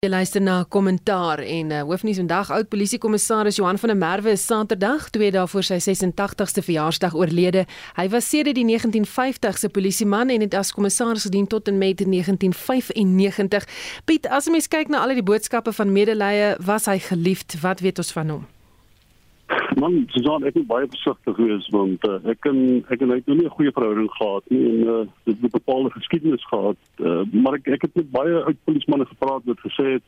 Jy luister na kommentaar en uh, hoofnuus vandag oud polisiekommissaris Johan van der Merwe is Saterdag 2 dae voor sy 86ste verjaarsdag oorlede. Hy was sedert die 1950s 'n polisieman en het as kommissaris gedien tot en met 1995. Piet, as jy mens kyk na al die boodskappe van medelee, was hy geliefd. Wat weet ons van hom? Man, Susan, ek moet baie versigtig wees want uh, ek kan ek het nou nie 'n goeie verhouding gehad nie en uh, dit het 'n bepaalde geskiedenis gehad. Uh, maar ek ek het met baie oud polismanne gepraat wat gesê het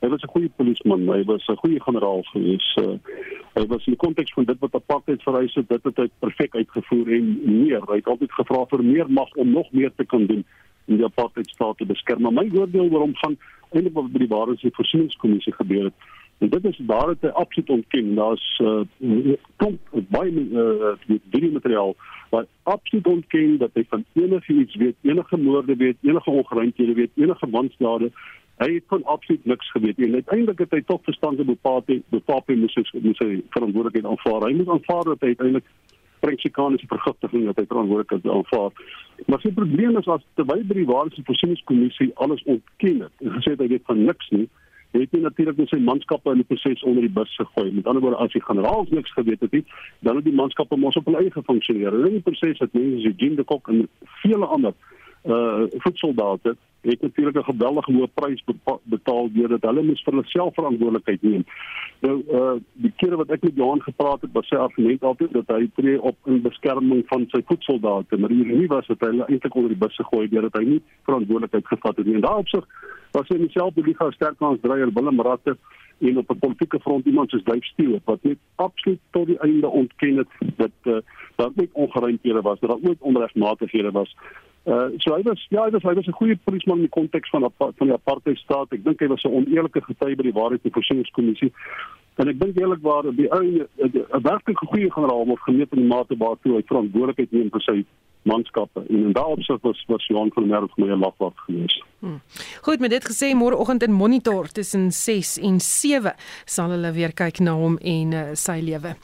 hy was 'n goeie polisman, hy was 'n goeie generaal gewees. Uh, hy was in die konteks van dit wat apartheid vereis het, dit het hy perfek uitgevoer en meer. Hy het altyd gevra vir meer mag om nog meer te kan doen in die apartheid staat te beskerm. Maar my oordeel oor hom gaan eintlik wat by die Waarheids- en Voorsieningskommissie gebeur het. En dit is daar het hy absoluut ontken. Daar's uh klomp baie uh video materiaal wat absoluut ontken dat hy van enige iets weet, enige moorde weet, enige ongeruimthede weet, enige wanstade. Hy het van absoluut niks geweet en uiteindelik het hy tot verstande bepaal het bepaal hy moes moet sy verantwoordelikheid aanvaar. Hy moet aanvaar dat hy uiteindelik prinsikanese vergiftiging wat hy verantwoordelik aanvaar. Maar sy probleem is as terwyl by die waarheids- en voorsieningskommissie alles ontken het en gesê het hy weet van niks nie het hy natuurlik met sy manskappe in die proses onder die bus gegooi. Met ander woorde, as die generaals niks geweet het nie, dan het die manskappe mos op hulle eie gefunksioneer. En in die proses het mense soos Jean de Kok en vele ander uh voetsoldate het natuurlik 'n geweldige hoë prys betaal deurdat hulle moes vir hulself verantwoordelikheid neem. Nou uh die kere wat ek met Johan gepraat het, was sy argument altyd dat hy tree op in beskerming van sy voetsoldate, maar die ironie was dat hy hulle eintlik onder die bus gegooi het deurdat hy nie verantwoordelikheid gevat het nie. En daarop was hy homself die liga sterk kans dreier Willem Ratte en op 'n politieke front iemand soos Dave Steele wat net absoluut tot die einde ontken het dat uh, daar net ongeruimthede was, dat daar ooit onregmatighede was. Uh so hy was ja, hy was hy was 'n goeie polisman in die konteks van van die apartheid staat. Ek dink hy was 'n oneerlike getuie by die waarheid en voorsieningskommissie. En ek dink eerlikwaar die ou 'n werklik goeie generaal moet gemeet in die mate waartoe hy verantwoordelikheid neem vir sy manskappe en in daardie opsig was was Johan van der Merwe vir my 'n lafwat geweest. Hmm. Goed, met dit gesê môreoggend in Monitor tussen 6 en 7 sal hulle weer kyk na hom en uh, sy lewe.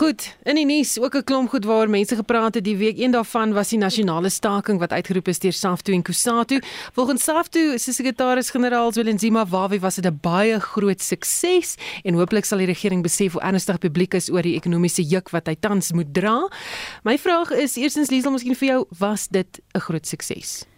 Goed, in die nuus ook 'n klomp goed waar mense gepraat het die week. Een daarvan was die nasionale staking wat uitgeroep is deur SAFTU en KUSATU. Volgens SAFTU se sekretaris-generaal Willenzima Wawi was dit 'n baie groot sukses en hooplik sal die regering besef hoe ernstig publiek is oor die ekonomiese juk wat hy tans moet dra. My vraag is eerstens Liesel, miskien vir jou was dit 'n groot sukses?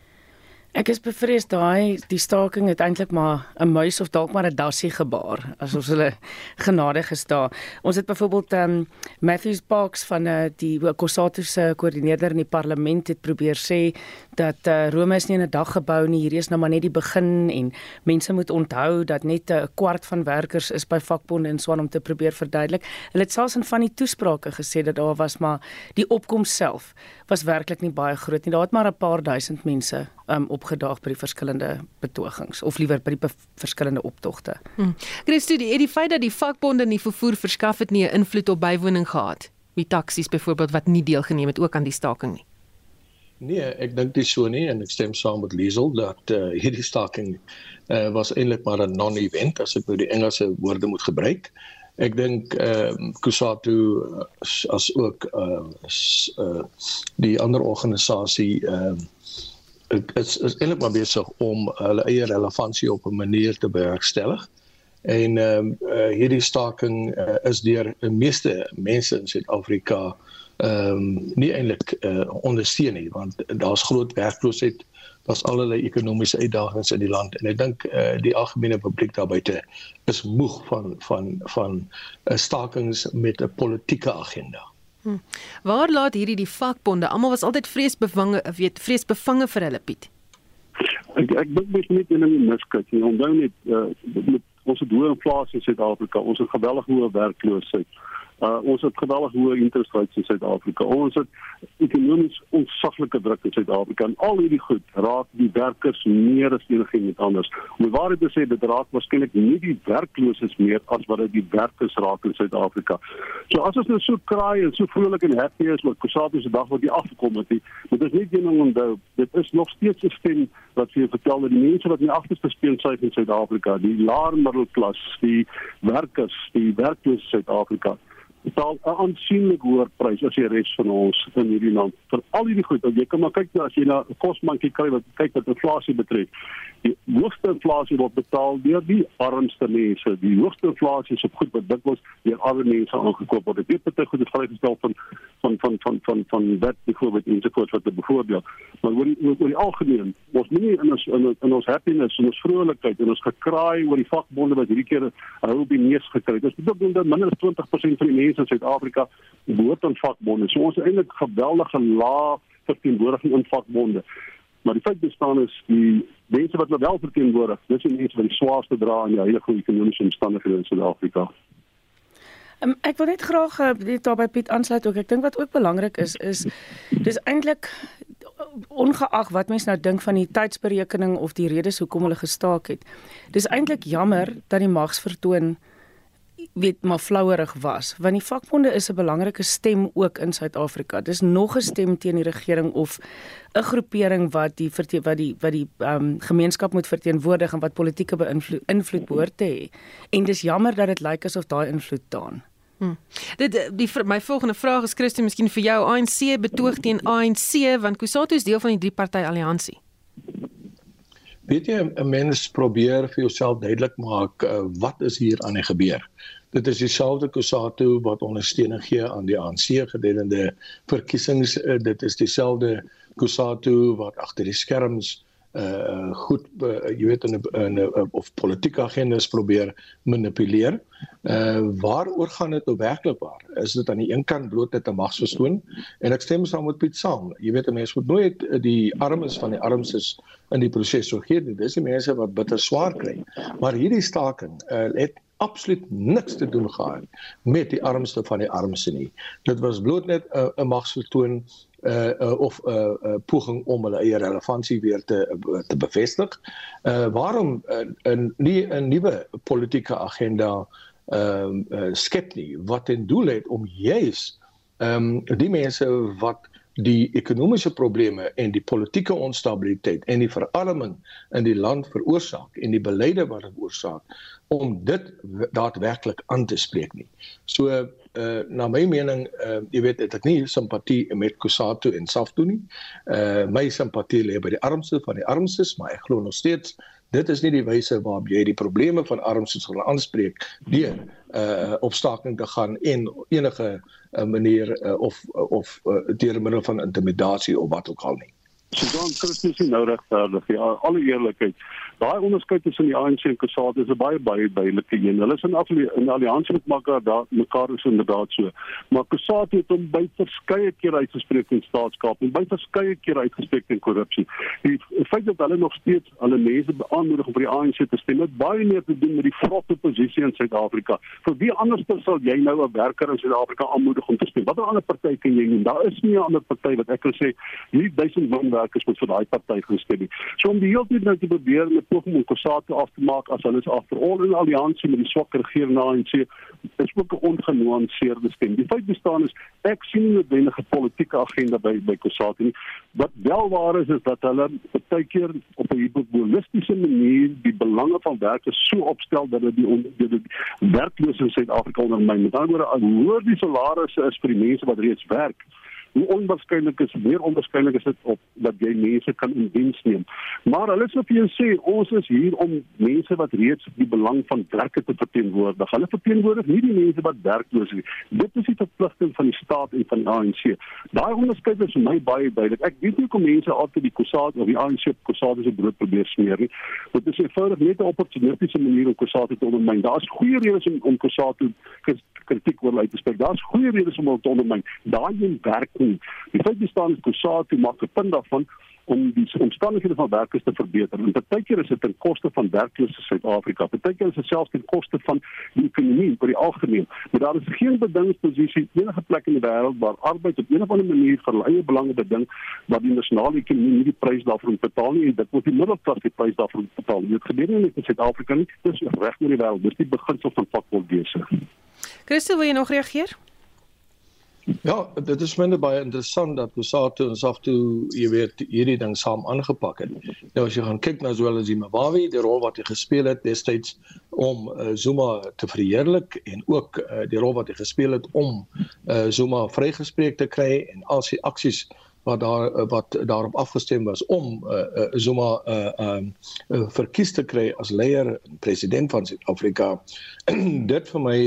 Ek is bevrees daai die staking het eintlik maar 'n muis of dalk maar 'n dassie gebaar as ons hulle genadig is daar. Ons het byvoorbeeld um Matthews Parks van uh, die Kossatu se koördineerder in die parlement het probeer sê dat uh, Rome is nie in 'n dag gebou nie, hierdie is nou maar net die begin en mense moet onthou dat net 'n kwart van werkers is by vakbonde en swaan om te probeer verduidelik. Hulle het selfs in van die toesprake gesê dat daar was maar die opkoms self was werklik nie baie groot nie. Daar het maar 'n paar duisend mense um opgedaag by die verskillende betogings of liewer by die verskillende optogte. Hmm. Christo, die, die feit dat die vakbonde nie vervoer verskaf het nie 'n invloed op bywoning gehad. Wie taksies byvoorbeeld wat nie deelgeneem het ook aan die staking nie. Nee, ek dink dis so nie en ek stem saam met Liesel dat uh, hierdie staking uh, was eintlik maar 'n non-event as ek nou die Engelse woorde moet gebruik. Ek dink ehm uh, Kusatu as, as ook uh, uh die ander organisasie ehm uh, is is eintlik maar besig om hulle eie relevantie op 'n manier te bewerkstellig. En ehm um, uh, hierdie staking uh, is deur die meeste mense in Suid-Afrika ehm um, nie eintlik uh, ondersteun nie want daar's groot werkloosheid daar's allerlei ekonomiese uitdagings in die land en ek dink uh, die algemene publiek daar buite is moeg van van van 'n uh, stakings met 'n politieke agenda. Hm. Waar laat hierdie die vakbonde? Almal was altyd vreesbevange, weet, vreesbevange vir hulle Piet. Ek ek dink mens moet nie net miskyk nie. Onthou net uh, met ons het hoë inflasie in Suid-Afrika, ons het geweldig hoë werkloosheid. Uh, ons het geweldig hoë interest rates in Suid-Afrika. Ons het ekonomies onsaglike druk in Suid-Afrika. En al hierdie goed raak die werkers meer as enigiets anders. Om waarheid te sê, dit raak waarskynlik nie die werklooses meer as wat dit die werkers raak in Suid-Afrika. So as ons nou so kraai en so vrolik en happy is met Kusatu se dag wat die afgekom het, dit is nie ding om onthou. Dit is nog steeds 'n stem wat vir vertel dat die mense wat nie agterste speel sy in Suid-Afrika, die laer middelklas, die werkers, die werklooses in Suid-Afrika betaal 'n aansienlik hoër prys as die res van ons in hierdie land vir al hierdie goed. Jy kan maar kyk nou as jy na 'n kosmankie kyk wat kyk wat inflasie betref. Die hoogste inflasie word betaal deur die armste mense. Die hoogste inflasie is op goed wat dikwels deur ander mense aangekoop word. Dit baie goed het vrygestel van van van van van van wat byvoorbeeld in sekere wat byvoorbeeld. Maar oor die, oor die algemeen, ons nie in ons in, in ons happiness en ons vrolikheid en ons gekraai oor die vakbonde wat hierdie keer hou by neus gekry het. Ons bedoel dat minder as 20% van die mense in Suid-Afrika behoort aan vakbonde. So ons is eintlik geweldige lae verteenwoordiging in vakbonde. Maar die feit bestaan is die mense wat wel verteenwoordig, dis die mense wat die swaarste dra in die goeie ekonomiese omstandighede in Suid-Afrika. Um, ek wil net graag uh, dit daarby Piet aansluit ook. Ek dink wat ook belangrik is is dis eintlik ongeag wat mense nou dink van die tydsberekening of die redes hoekom hulle gestaak het. Dis eintlik jammer dat die magsvertoon weet maar flouerig was want die vakbonde is 'n belangrike stem ook in Suid-Afrika. Dis nog 'n stem teen die regering of 'n groepering wat die wat die wat die ehm um, gemeenskap moet verteenwoordig en wat politieke beïnvloed invloed behoort te hê. En dis jammer dat dit lyk asof daai invloed daan. Hmm. Dit die my volgende vraag is Christie miskien vir jou ANC betoog teen ANC want Kusatu is deel van die drie party alliansie. Weet jy 'n mens probeer vir jouself duidelik maak uh, wat is hier aan die gebeur. Dit is dieselfde Kusatu wat ondersteuning gee aan die ANC gedurende verkiesings. Uh, dit is dieselfde Kusatu wat agter die skerms uh goed uh, jy weet in 'n of politieke agendas probeer manipuleer. Uh waaroor gaan dit nou werklik waar? Is dit aan die een kant bloot net 'n magsverstoon? En ek stem saam met Piet saam. Jy weet 'n mens moet nooit die armes van die armses in die proses so gee nie. Dis die mense wat bitter swaar kry. Maar hierdie staking uh het absoluut niks te doen gehad met die armste van die armse nie. Dit was bloot net 'n uh, magsvertoon uh, uh of 'n uh, uh, poging om hulle eie relevantie weer te uh, te bevestig. Uh waarom 'n uh, nie 'n nuwe politieke agenda ehm uh, uh, skep nie wat in doel het om juis ehm um, die mense wat die ekonomiese probleme en die politieke onstabiliteit en die verarming in die land veroorsaak en die beleide wat dit veroorsaak om dit daadwerklik aan te spreek nie. So uh na my mening uh jy weet het ek nie simpatie met Kusatu en Safto nie. Uh my simpatie lê by die armste van die armstes, maar ek glo nog steeds dit is nie die wyse waarop jy die probleme van armstes gaan aanspreek deur uh opstaking te gaan en enige uh, manier uh, of of uh, deur middel van intimidasie of wat ook al nie. So dan Christus is nou regverdig. Ja, alle eerlikheid. Daai onderskeid tussen die ANC en Kusatu is 'n baie baie duidelike een. Hulle is in afle in alliansie met mekaar daar mekaar is inderdaad so. Maar Kusatu het hom by verskeie kere uitgespreek in staatskap en by verskeie kere uitgespreek in korrupsie. Die feit dat hulle nog steeds hulle mense beaanmoedig om vir die ANC te stem, het baie meer te doen met die vrotte posisie in Suid-Afrika. Vir wie anders sal jy nou 'n werker in Suid-Afrika aanmoedig om te stem? Watter ander party kan jy noem? Daar is nie 'n ander party wat ek wil sê hierdie duisend man werkers moet vir daai party gestem nie. So om die hele tyd nou te probeer met poging om Kusatu af te maak as hulle is agterol in alliansie met die swak regerende ANC is ook 'n ongenuanceerde stem. Die feit bestaan is ek sien nie 'n wendige politieke agenda by by Kusatu nie. Wat wel waar is is dat hulle baie keer op 'n holistiese manier die belange van werkers so opstel dat dit die, die, die werkloose in Suid-Afrika ondermyn. Met ander woorde, hoor die salarisse is vir die mense wat reeds werk hoe onwaarskynlik is meer onwaarskynlik is dit op dat jy mense kan in diens neem. Maar hulle sê vir jou sê ons is hier om mense wat reeds die belang van werke te verteenwoordig. Hulle verteenwoordig nie die mense wat werkloos is nie. Dit is die verpligting van die staat en van die ANC. Daai onderskeid is vir my baie duidelik. Ek weet nie hoekom mense altyd die Kossat of die ANC op Kossat se brood probeer smeer nie. Dit is eenvoudig net 'n opportunistiese manier om Kossat te ondermyn. Daar's goeie redes om om Kossat te kritiek oor uit te spreek. Daar's goeie redes om hom te ondermyn. Daai een werk nie. Die feit bestaan is Kusatu maak 'n punt daarvan om die omstandighede van werkers te verbeter. En partykeer is dit ten koste van werkloose Suid-Afrika. Partykeer is dit selfs ten koste van die ekonomie vir die algemeen. Maar daar is geen bedingingsposisie enige plek in die wêreld waar arbeid op 'n of ander manier vir hulle belange beding wat die nasionale ekonomie nie die prys daarvoor moet betaal nie en dit word die middelklas die prys daarvoor moet betaal. Dit gebeur nie net in Suid-Afrika nie, dit is reg oor die wêreld. Dis die beginsel van vakbondwese. Christel, wil jy nog reageer? Ja, dit is minder baie interessant dat Kusatu en Saftu, jy weet, hierdie ding saam aangepak het. Nou as jy gaan kyk na sowel as Zimbabwe, die rol wat hy gespeel het destyds om uh, Zuma te verheerlik en ook uh, die rol wat hy gespeel het om uh, Zuma vrygespreek te kry en al sy aksies wat daar wat daarop afgestem was om uh, uh, Zuma uh, uh, verkies te kry as leier president van Suid-Afrika. dit vir my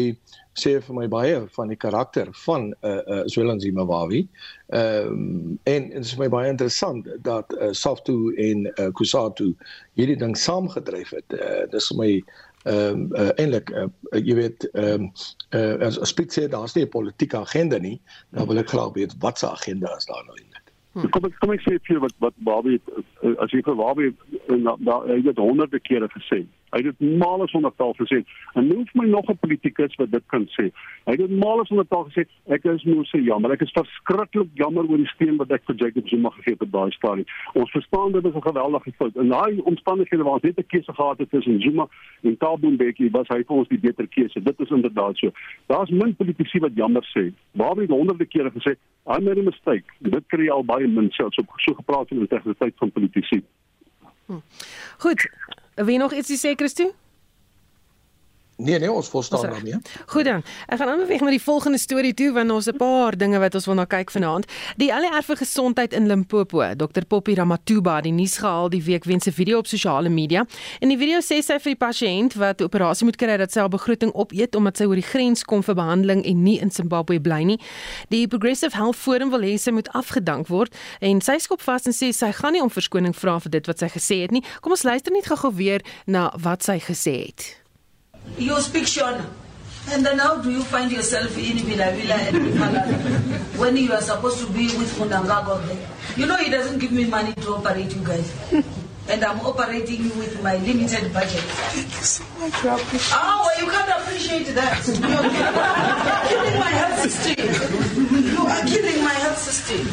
sê vir my baie van die karakter van uh uh Zwelinzi Mawawi. Ehm um, en dit is my baie interessant dat uh Saftu en uh Kusatu hierdie ding saamgedryf het. Uh dis my ehm um, uh, eintlik uh, jy weet ehm um, uh as as Piet sê daar's nie 'n politieke agenda nie. Dan wil ek graag weet wat se agenda is daar nou eintlik. Hmm. Kom ek kom ek sê vir wat wat Bobby as jy vir Bobby daar het honderde kere gesê Hy het dit male sonder taal gesê. En nou vir my nog 'n politikus wat dit kan sê. Hy het dit male sonder taal gesê. Ek is nou so jammer. Ek is verskriklik jammer oor die steen wat ek vir Jacob Zuma gegee het op daai stadium. Ons verstaan dit is 'n geweldige fout. In daai omstandighede waar ons net 'n keuse gehad het tussen Zuma en Thabo Mbeki, was hy vir ons die beter keuse. Dit is inderdaad so. Daar's min politici wat jammer sê. Waar het honderde kere gesê, "I made a mistake." Dit kry al baie min selfs op so gepraat in die tegnologie van politici. Hm. Goed, Wie nog iets sê, Christo? Nee nee, ons verstaan daarmee. Goed dan. Ek gaan aanbeweeg na die volgende storie toe want ons 'n paar dinge wat ons wil na kyk vanaand. Die LER vir gesondheid in Limpopo, Dr Poppy Ramatuba, die nuus gehaal die week weens 'n video op sosiale media. In die video sê sy vir die pasiënt wat operasie moet kry dat sy haar begroting opeet omdat sy oor die grens kom vir behandeling en nie in Zimbabwe bly nie. Die Progressive Health Forum wil hê sy moet afgedank word en sy skop vas en sê sy gaan nie om verskoning vra vir dit wat sy gesê het nie. Kom ons luister net gou-gou weer na wat sy gesê het. You speak Shona. And then how do you find yourself in Vila Vila and when you are supposed to be with Munangago there? You know he doesn't give me money to operate you guys. and I'm operating you with my limited budget. Thank you so much. I Oh, well, you can't appreciate that. You're killing my health system. You are killing my health system.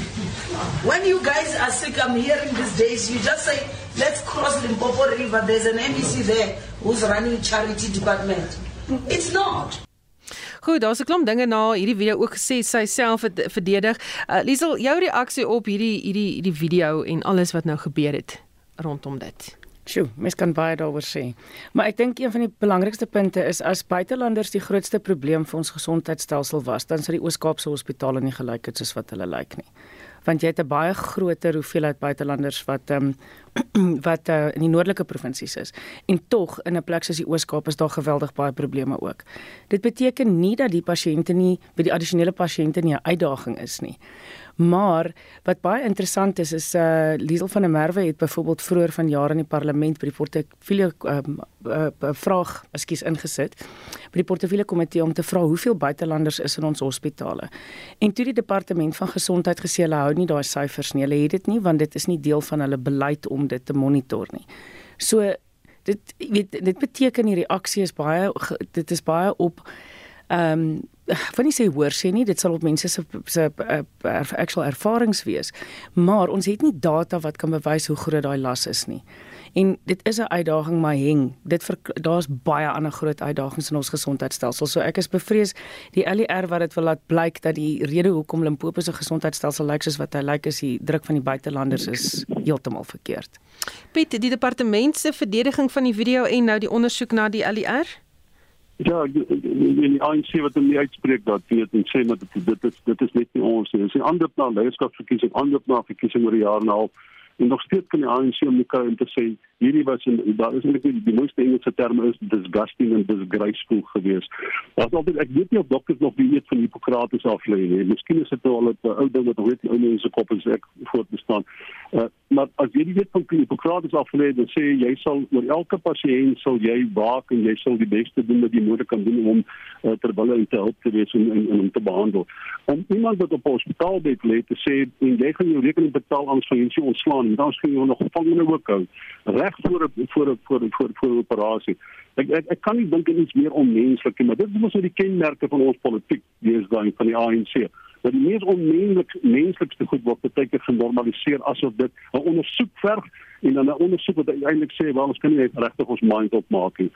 When you guys are sick, I'm hearing these days, you just say, let's cross Limpopo River. There's an MEC there who's running charity department. It's not. Goed, daar's 'n klomp dinge na hierdie video ook gesê sy self het verdedig. Uh, Liesel, jou reaksie op hierdie hierdie hierdie video en alles wat nou gebeur het rondom dit. Sjoe, mens kan baie daaroor sê. Maar ek dink een van die belangrikste punte is as buitelanders die grootste probleem vir ons gesondheidstelsel was, dan sou die Oos-Kaapse hospitale nie gelyk het soos wat hulle lyk nie want jy het 'n baie groter hoeveelheid buitelanders wat ehm um, wat uh, in die noordelike provinsies is en tog in 'n plek soos die Oos-Kaap is daar geweldig baie probleme ook. Dit beteken nie dat die pasiënte nie by die addisionele pasiënte nie 'n uitdaging is nie. Maar wat baie interessant is is uh Liesel van der Merwe het byvoorbeeld vroeër vanjaar in die parlement by die portefeulje um, uh, uh, vraag, ekskuus ingesit by die portefeulje komitee om te vra hoeveel buitelanders is in ons hospitale. En toe die departement van gesondheid gesê hulle hou nie daai syfers nie. Hulle het dit nie want dit is nie deel van hulle beleid om dit te monitor nie. So dit weet dit beteken die reaksie is baie dit is baie op ehm um, van nie sê hoor sê nie dit sal op mense se se uh, actual ervarings wees maar ons het nie data wat kan bewys hoe groot daai las is nie. En dit is 'n uitdaging maar heng dit daar's baie ander groot uitdagings in ons gesondheidstelsel. So ek is bevrees die LER wat dit wil laat blyk dat die rede hoekom Limpopo se gesondheidstelsel lyk soos wat hy lyk is die druk van die buitelanders is heeltemal verkeerd. Piet die departement se verdediging van die video en nou die ondersoek na die LER Ja, in die ANC wat nie uitspreek dat weet en sê maar dit dit is dit is net nie ons nie. Dis 'n ander na leierskapsverkiesing, ander na verkiesing oor die jaar en 'n half. En nog steeds kan die ANC om mekaar in te sê hierdie was in daar is eintlik die, die mooiste Engelse term is disgusting and disgraceful geweest. Daar's altyd ek weet nie of dokters nog die eet van Hippokrates af lê nie. Miskien is dit al 'n ou ding wat nooit die ou mense kop is ek voortbestaan. Uh, maar as jy die wet van Hippokrates aflê, dan sê jy sal oor elke pasiënt sal jy waak en jy sal die beste doen wat jy moontlik kan doen om uh, terwyl hy te help te wees en, en, en om te behandel. Om iemand wat op 'n hospitaalbed lê te sê en jy gaan jou rekening betaal van jy ontslaan en dan skien jy nog gevangene ook hou. Reg voor voor voor voor voor operasie. Ek ek, ek kan nie dink aan iets meer onmenslik nie, maar dit is mos nou die kenmerke van ons politiek, daai van die ANC dat die mees onmenslik menslikste goed word baie keer genormaliseer asof dit 'n ondersoek verg en dan 'n ondersoek wat uiteindelik sê wel ons kan nie regtig ons mind opmaak nie.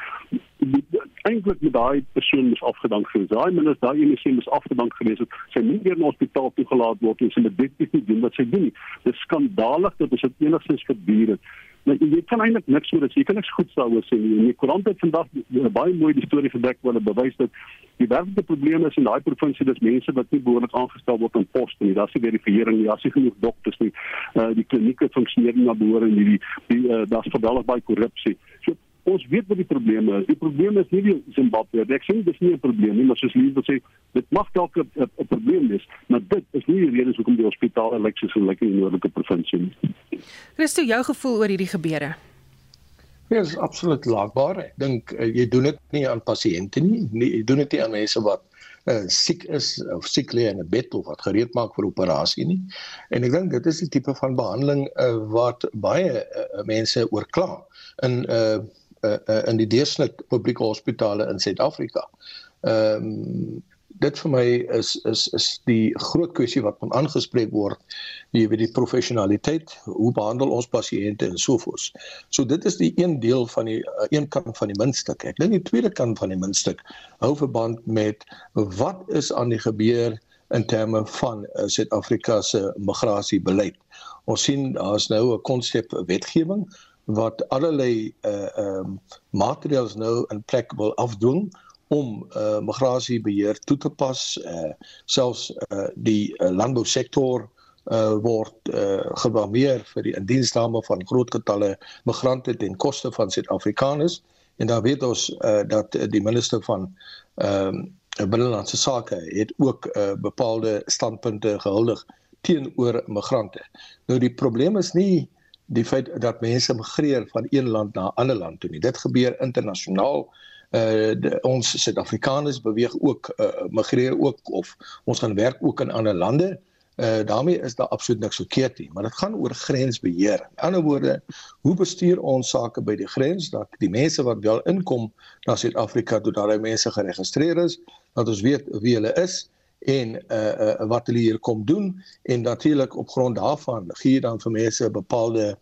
Eintlik met daai persoon mis afgedank gewees. Daai minister, daai ene sê mis afgedank gewees het. Sy moet weer na hospitaal toegelaat word en sy moet dit nie doen wat sy doen nie. Dit is skandalig dat dit enigstens gebeur het. Nou, jy kan eintlik niks oor dit. Jy kan niks goed daaroor sê nie. In die koerant het vandag baie mooi die storie gedek hulle bewys dat die werklike probleem is in daai provinsie dis mense wat nie behoorlik aangestel word in poste nie. Daar's nie verifisering nie. Daar's nie genoeg dokters nie. Uh die klinieke funksioneer nie na behoore nie. Die, die uh, daar's geweldig baie korrupsie. So ons weet wat die probleme is. Die probleem is nie die Zimbabwe. Ek sê dis nie 'n probleem nie, maar soos Lee wil sê, dit mag dalk 'n probleem wees, maar dit is nie die rede hoekom die hospitale lyk soos hulle lyk in die noordelike provinsie nie. Christo, jou gevoel oor hierdie gebeure? Ja, is absoluut laagbaar. Ek dink uh, jy doen dit nie aan pasiënte nie, nie, jy doen dit nie aan mense wat uh, siek is of siek lê in 'n bed of wat gereed maak vir operasie nie. En ek dink dit is die tipe van behandeling uh, wat baie uh, mense oorkla in uh uh, uh, in die deursnit publieke hospitale in Suid-Afrika. Ehm um, dit vir my is is is die groot kwessie wat moet aangespreek word. Jy weet die professionaliteit, hoe behandel ons pasiënte en so voort. So dit is die een deel van die uh, een kant van die muntstuk. Ek dink die tweede kant van die muntstuk hou verband met wat is aan die gebeur in terme van uh, Suid-Afrika se migrasiebeleid. Ons sien daar's nou 'n konsep wetgewing wat allerlei uh um maatreëls nou in plek wil afdwing om uh migrasiebeheer toe te pas uh selfs uh die uh, landbousektor uh word uh geblameer vir die indiensname van groot getalle migrante ten koste van Suid-Afrikaners en daar weet ons uh dat die minister van ehm uh, binnelandse sake het ook uh bepaalde standpunte gehuldig teenoor migrante. Nou die probleem is nie die feit dat mense migreer van een land na 'n ander land toe nie. Dit gebeur internasionaal. Uh de, ons Suid-Afrikaners beweeg ook uh migreer ook of ons gaan werk ook in ander lande. Uh daarmee is daar absoluut niks verkeerd nie, maar dit gaan oor grensbeheer. In ander woorde, hoe bestuur ons sake by die grens dat die mense wat wel inkom na Suid-Afrika, toe daai mense geregistreer is, dat ons weet wie hulle is en uh, uh wat hulle hier kom doen en natuurlik op grond daarvan gee jy dan vir mense 'n bepaalde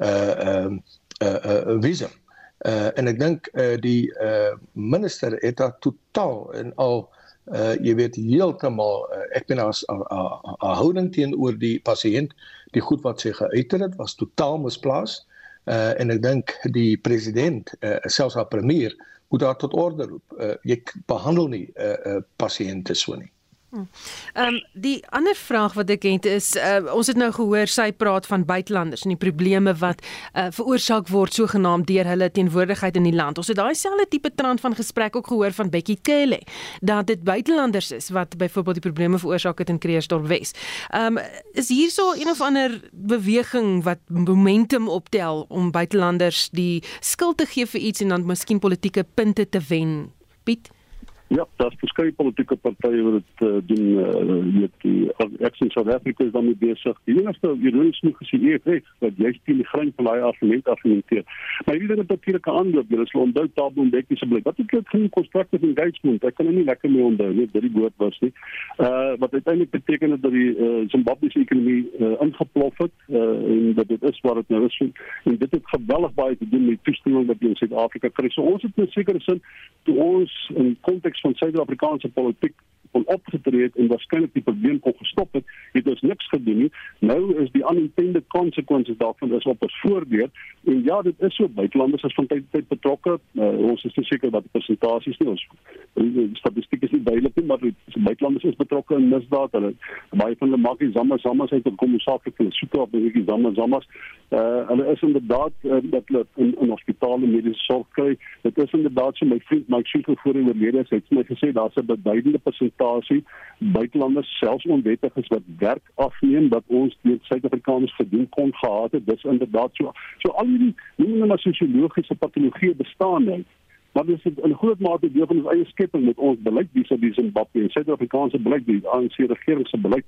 uh ehm uh, uh, uh visum. Uh en ek dink uh die uh minister het daar totaal en al uh jy weet heeltemal uh, ek ben as 'n houding teenoor die pasiënt die goed wat sy geuit het was totaal misplaas. Uh en ek dink die president uh, selfs haar premier moet daar tot orde roep. Uh jy behandel nie uh, uh pasiënte so nie. Ehm um, die ander vraag wat ek het is uh, ons het nou gehoor sy praat van buitelanders en die probleme wat uh, veroorsaak word sogenaamd deur hulle teenwoordigheid in die land. Ons het daai selfde tipe trant van gesprek ook gehoor van Becky Kelly dat dit buitelanders is wat byvoorbeeld die probleme veroorsaak het in Kreersdorp Wes. Ehm um, is hierso een of ander beweging wat momentum optel om buitelanders die skuld te gee vir iets en dan miskien politieke punte te wen. Piet Ja, daar's verskeie politieke partye wat dit uh, doen. Uh, weet die Action South Africa is daarmee besig. Die enigste ironies genoeg is die EFF wat jy teen die grond van daai argument argumenteer. Maar hierdie het natuurlik 'n aanloop. Jy sal onthou Tabo Mbeki se blik. Wat het dit geen constructive engagement? Ek kan nie lekker mee onthou nie. Dit die woord was nie. Uh wat uiteindelik beteken het dat die uh, Zimbabwe se ekonomie uh, ingeplof het uh, en dat dit is wat dit nou is. En dit het geweldig baie te doen met toestemming wat in Suid-Afrika kry. So ons het 'n sekere sin toe ons in konteks van Suid-Afrikaanse politiek kon opgetree het en waarskynlik die probleem kon gestop het, het ons niks gedoen nie. Nou is die unintended consequences daarvan is op ons voordeur en ja, dit is so buitelanders is van tyd tot tyd betrokke. Uh, ons is nie seker wat die persentasies nie. Ons statistiek is nie duidelik nie, maar die buitelanders is betrokke in misdaad. Hulle baie van hulle maak die zamma zammas uit om kom saak te soek op die zamma zammas. Uh, hulle is inderdaad uh, dat hulle in, in hospitale mediese sorg kry. Dit is inderdaad so my vriend Mike Schiefel voor in oorlede het my gesê daar's 'n beduidende persentasie buitelanders selfs onwettiges wat werk afneem wat ons deur Suid-Afrikaners gedoen kon gehad het dis inderdaad so so al hierdie noem hulle maar sosiologiese patologie bestaan nie maar dis in groot mate deel van ons eie skepping met ons beleid die Zimbabwe en Suid-Afrikaanse beleid die ANC regering se beleid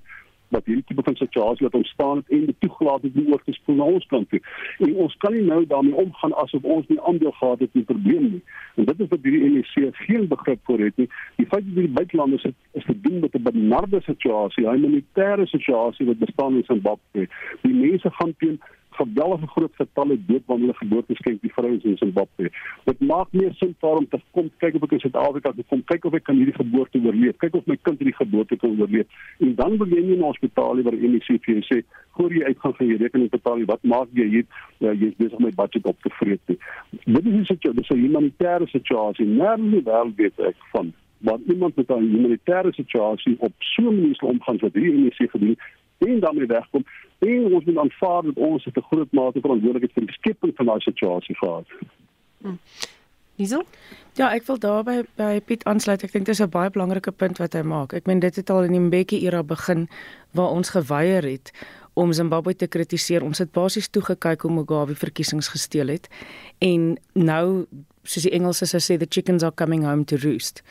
wat hierdie tipe van situasie wat ontstaan het en dit toegelaat het om oor te spoel na ons kant toe. En ons kan nie nou daarmee omgaan asof ons nie aandeel gehad het in die probleem nie. En dit is wat hierdie NEC geen begrip vir het nie. Die feit dat die buitelanders het is te doen met 'n benarde situasie, 'n humanitêre situasie wat bestaan in Zimbabwe. Die mense gaan teen geweldige groot getalle dood wanneer hulle geboorteskenk die vrouens in Zimbabwe. Dit maak nie sin vir hom te kom kyk of ek in Suid-Afrika kan kom kyk of ek kan hierdie geboorte oorleef, kyk of my kind hierdie geboorte kan oorleef. En dan wil jy nie in 'n hospitaal waar die MEC vir jou sê, "Voor jy uitgaan van jou rekening betaal, wat maak jy hier? Ja, jy is besig om my budget op te vreet." Dit is 'n dis 'n humanitêre situasie. Nergens wel weet ek van wat iemand met 'n humanitêre situasie op so 'n manier omgaan wat hierdie MEC gedoen en daarmee wegkom en ons moet aanvaar dat ons 'n groot mate verantwoordelikheid vir die skepping van daai situasie gehad. Hm. Diesel? Ja, ek wil daarby by Piet aansluit. Ek dink dis 'n baie belangrike punt wat hy maak. Ek meen dit het al in die Mbeki era begin waar ons geweier het om Zimbabwe te kritiseer. Ons het basies toegekyk hoe Mugabe verkiesings gesteel het en nou soos die Engelse sê the chickens are coming home to roost.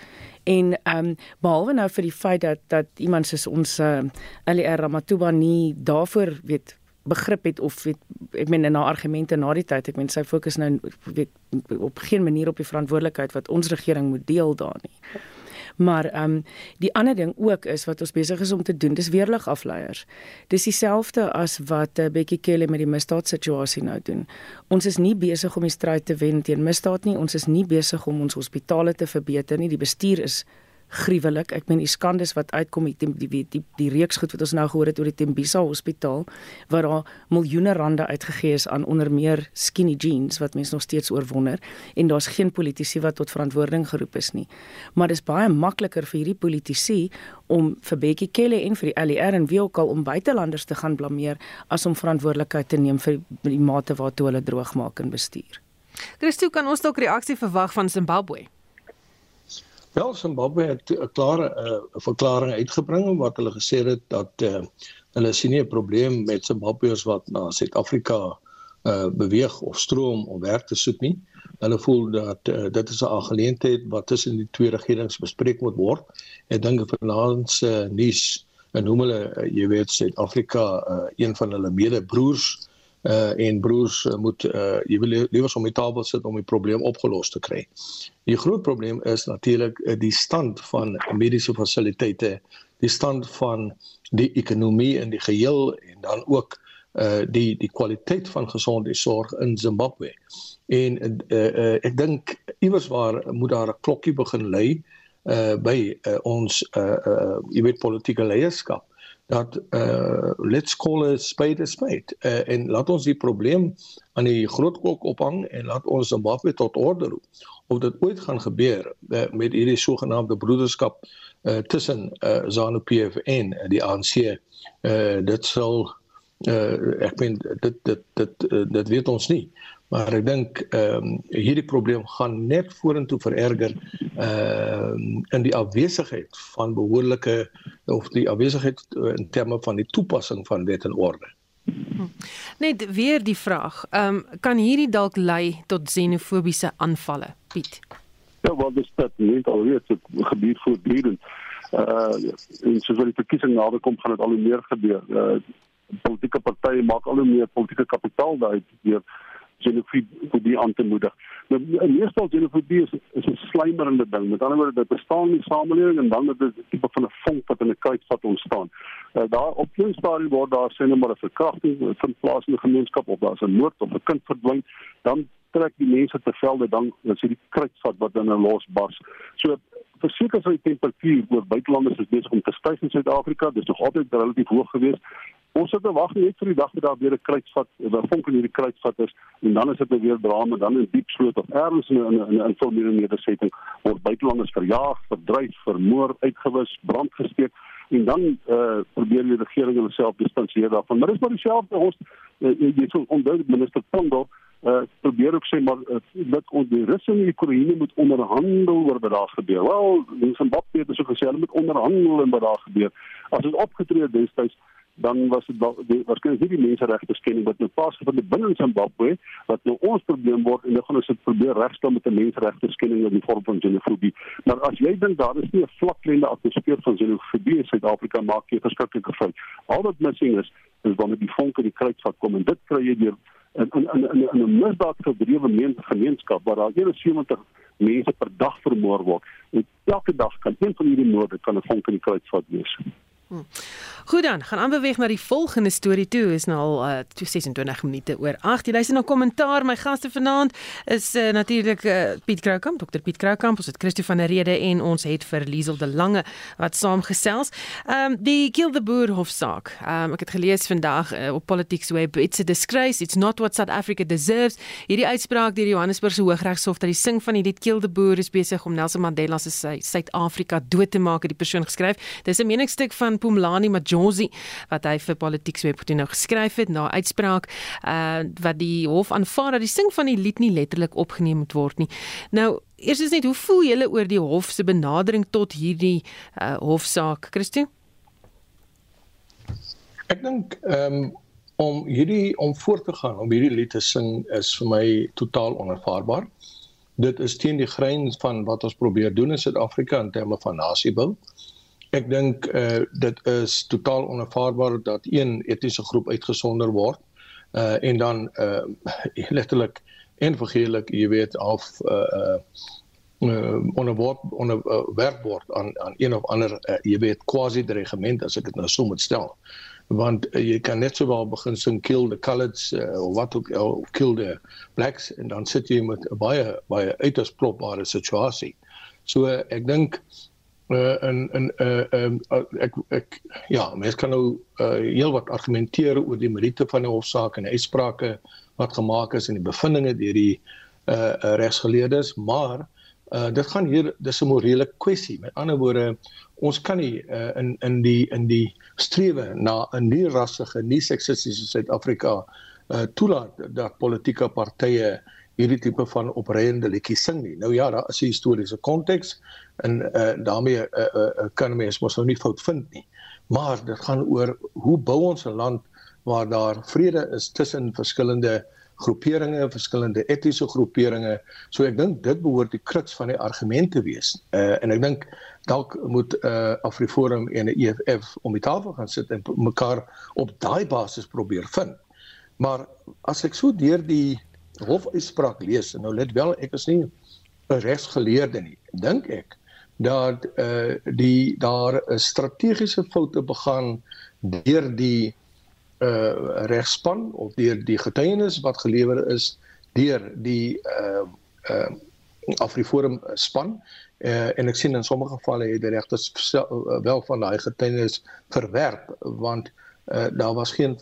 En ehm um, behalwe nou vir die feit dat dat iemand soos ons uh, LR Ramatuba nie daarvoor weet begrip het of weet ek meen in haar argumente na die tyd ek meen sy fokus nou weet op geen manier op die verantwoordelikheid wat ons regering moet deel daar nie. Maar ehm um, die ander ding ook is wat ons besig is om te doen, dis weerlig afleiers. Dis dieselfde as wat uh, Bekkie Kelly met die misdaadsituasie nou doen. Ons is nie besig om die stryd te wen teen misdaad nie. Ons is nie besig om ons hospitale te verbeter nie. Die bestuur is gruwelik. Ek meen die skandes wat uitkom die die die die, die reeks goed wat ons nou gehoor het oor die Tembisa Hospitaal waar daar miljoene rande uitgegee is aan onder meer skinny jeans wat mense nog steeds oorwonder en daar's geen politici wat tot verantwoording geroep is nie. Maar dis baie makliker vir hierdie politici om vir Bekkie Kelly en vir die LER en wie ook al om buitelanders te gaan blameer as om verantwoordelikheid te neem vir die mate waartoe hulle droogmaak en bestuur. Christo kan ons dalk reaksie verwag van Zimbabwe? Wel Zimbabwe het 'n klare uh, verklaring uitgebring wat hulle gesê het dat uh, hulle sien nie 'n probleem met Zimbabweërs wat na Suid-Afrika uh, beweeg of stroom om werk te soek nie. Hulle voel dat uh, dit is 'n aangeleentheid wat tussen die twee regerings bespreek moet word. Ek dink vanaand se uh, nuus en hoe hulle uh, jy weet Suid-Afrika uh, een van hulle medebroers uh en broers uh, moet uh jy wil liewers om die tafel sit om die probleem opgelos te kry. Die groot probleem is natuurlik uh, die stand van mediese fasiliteite, die stand van die ekonomie in die geheel en dan ook uh die die kwaliteit van gesondheidsorg in Zimbabwe. En uh, uh ek dink iewers waar moet daar 'n klokkie begin lui uh by uh, ons uh uh jy weet politieke leierskap dat uh let's call a spade a spade uh, en laat ons die probleem aan die groot klok ophang en laat ons Zimbabwe tot orde roep. Of dit ooit gaan gebeur uh, met hierdie sogenaamde broederskap uh, tussen uh, ZANU-PF en die ANC uh, dit sal uh, ek meen dit dit dit dit weet ons nie maar ek dink ehm um, hierdie probleem gaan net vorentoe vererger ehm uh, in die afwesigheid van behoorlike of die afwesigheid eh, in terme van die toepassing van wet en orde. Hm. Net weer die vraag, ehm um, kan hierdie dalk lei tot xenofobiese aanvalle, Piet? Ja, wat is dit? Net alweer dit gebeur voortdurend. Uh en soos wat die verkiesing nader kom, gaan dit al hoe meer gebeur. Uh politieke partye maak al hoe meer politieke kapitaal daai deur xenofobie aan te moedig. Nou meestal xenofobie is, is 'n slijmerende ding. Met ander woorde, dit bestaan in die samelewing en dan het dit 'n tipe van 'n vonk wat in 'n kruisvat ontstaan. Uh, daar op 'n stadium word daar sê net maar 'n verkrachting van plaas in die gemeenskap of daar's 'n moord of 'n kind verdwyn, dan trek die mense te velde dan as jy die kruisvat wat dan losbars. So verseker sy temperatuur oor buitelanders is besig om te styg in Suid-Afrika. Dit is nog altyd relatief hoog geweest. Ons sit te wag net vir die dag dat daar weer 'n kruisvat, 'n vonk in hierdie kruisvat is en dan is dit nou weer drama dan in diep sloot of ergens in 'n in 'n informele nedersetting word buitelanders verjaag, verdryf, vermoor, uitgewis, brand gesteek en dan eh uh, probeer die regering homself distansieer daarvan. Maar dis maar dieselfde ons uh, jy sê onduidelik minister Pondo uh, probeer ook sê maar uh, dat ons die Russe en die Oekraïne moet onderhandel oor wat daar gebeur. Wel, in Zimbabwe het hulle so gesê hulle moet onderhandel en wat daar gebeur. As dit opgetree destyds dan was dit waarskynlik hierdie menseregte skending wat nou plaasgevind het binne Zimbabwe wat nou ons probleem word en nou gaan ons dit probeer regstel met 'n menseregte skending in die vorm van xenofobie. Maar as jy dink daar is nie 'n vlaklende atmosfeer van xenofobie in Suid-Afrika maak jy verskriklike fout. Al wat missing is is wanneer die vonk in die kruitvat kom en dit kry jy deur in in in in, in 'n misdaad gedrewe gemeenskap waar daar 71 mense per dag vermoor word. En elke dag kan een van hierdie moorde kan 'n vonk in die kruitvat wees. Hm. Goed dan, gaan aanbeweeg na die volgende storie toe. Is nou al uh, 26 minute oor 8. Jy luister na kommentaar. My gaste vanaand is uh, natuurlik uh, Piet Kroukamp, Dr Piet Kroukamp, ons het Christo van der Rede en ons het vir Liesel de Lange wat saamgesels. Ehm um, die Kill the Boer hofsaak. Ehm um, ek het gelees vandag uh, op Politics Web, it's a disgrace, it's not what South Africa deserves. Hierdie uitspraak deur die Johannesburgse Hooggeregshof dat die sing van die lied Kill the Boer is besig om Nelson Mandela se Suid-Afrika dood te maak, het die persoon geskryf. Dis 'n meningsstuk van Pumlani Maj Josie wat hy vir Politics Web toe nou geskryf het na uitspraak uh wat die hof aanvaar dat die sing van die lied nie letterlik opgeneem moet word nie. Nou eers is net hoe voel julle oor die hof se benadering tot hierdie uh hofsaak, Christo? Ek dink ehm um, om hierdie om voort te gaan om hierdie lied te sing is vir my totaal onaanvaarbaar. Dit is teen die grens van wat ons probeer doen in Suid-Afrika in terme van nasiebou. Ek dink eh uh, dit is totaal onaanvaarbaar dat een etiese groep uitgesonder word eh uh, en dan eh uh, letterlik en vergeelik jy weet of eh uh, uh, onder word onder uh, werk word aan aan een of ander uh, jy weet quasi regiment as ek dit nou so moet stel. Want uh, jy kan net sowel begin sing kill the coloreds uh, of wat ook al uh, kill the blacks en dan sit jy met 'n baie baie uiters plopbare situasie. So uh, ek dink uh, en en uh, um, uh, ek ek ja mens kan nou uh, heel wat argumenteer oor die meriete van die hofsaak en uitsprake wat gemaak is en die bevindinge deur die uh, uh, regsgeleerdes maar uh, dit gaan hier dis 'n morele kwessie met ander woorde ons kan nie uh, in in die in die strewe na 'n nie rassige nie seksistiese Suid-Afrika uh, toelaat dat politieke partye hierdie tipe van opreiende liedjies sing nie. Nou ja, daar is 'n historiese konteks en uh, daarmee uh, uh, kan mens mos nou nie fout vind nie. Maar dit gaan oor hoe bou ons 'n land waar daar vrede is tussen verskillende groeperinge, verskillende etiese groeperinge. So ek dink dit behoort die kruks van die argument te wees. Uh en ek dink dalk moet uh Afriforum en die EFF om die tafel gaan sit en mekaar op daai basis probeer vind. Maar as ek so deur die hofuitspraak lees en nou let wel ek is nie 'n regsgeleerde nie. Dink ek dat eh uh, die daar 'n strategiese foute begaan deur die eh uh, regspan of deur die getuienis wat gelewer is deur die eh uh, eh uh, Afriforum span. Uh, en ek sien in sommige gevalle het die regters wel van daai getuienis verwerp want uh, daar was geen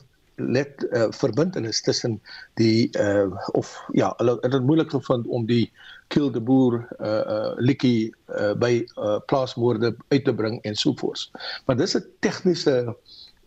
let uh, verbintenis tussen die uh, of ja hulle het dit moeilik gevind om die kill the boer uh, uh, liedjie uh, by uh, plaasmoorde uit te bring en sovoorts. Maar dis 'n tegniese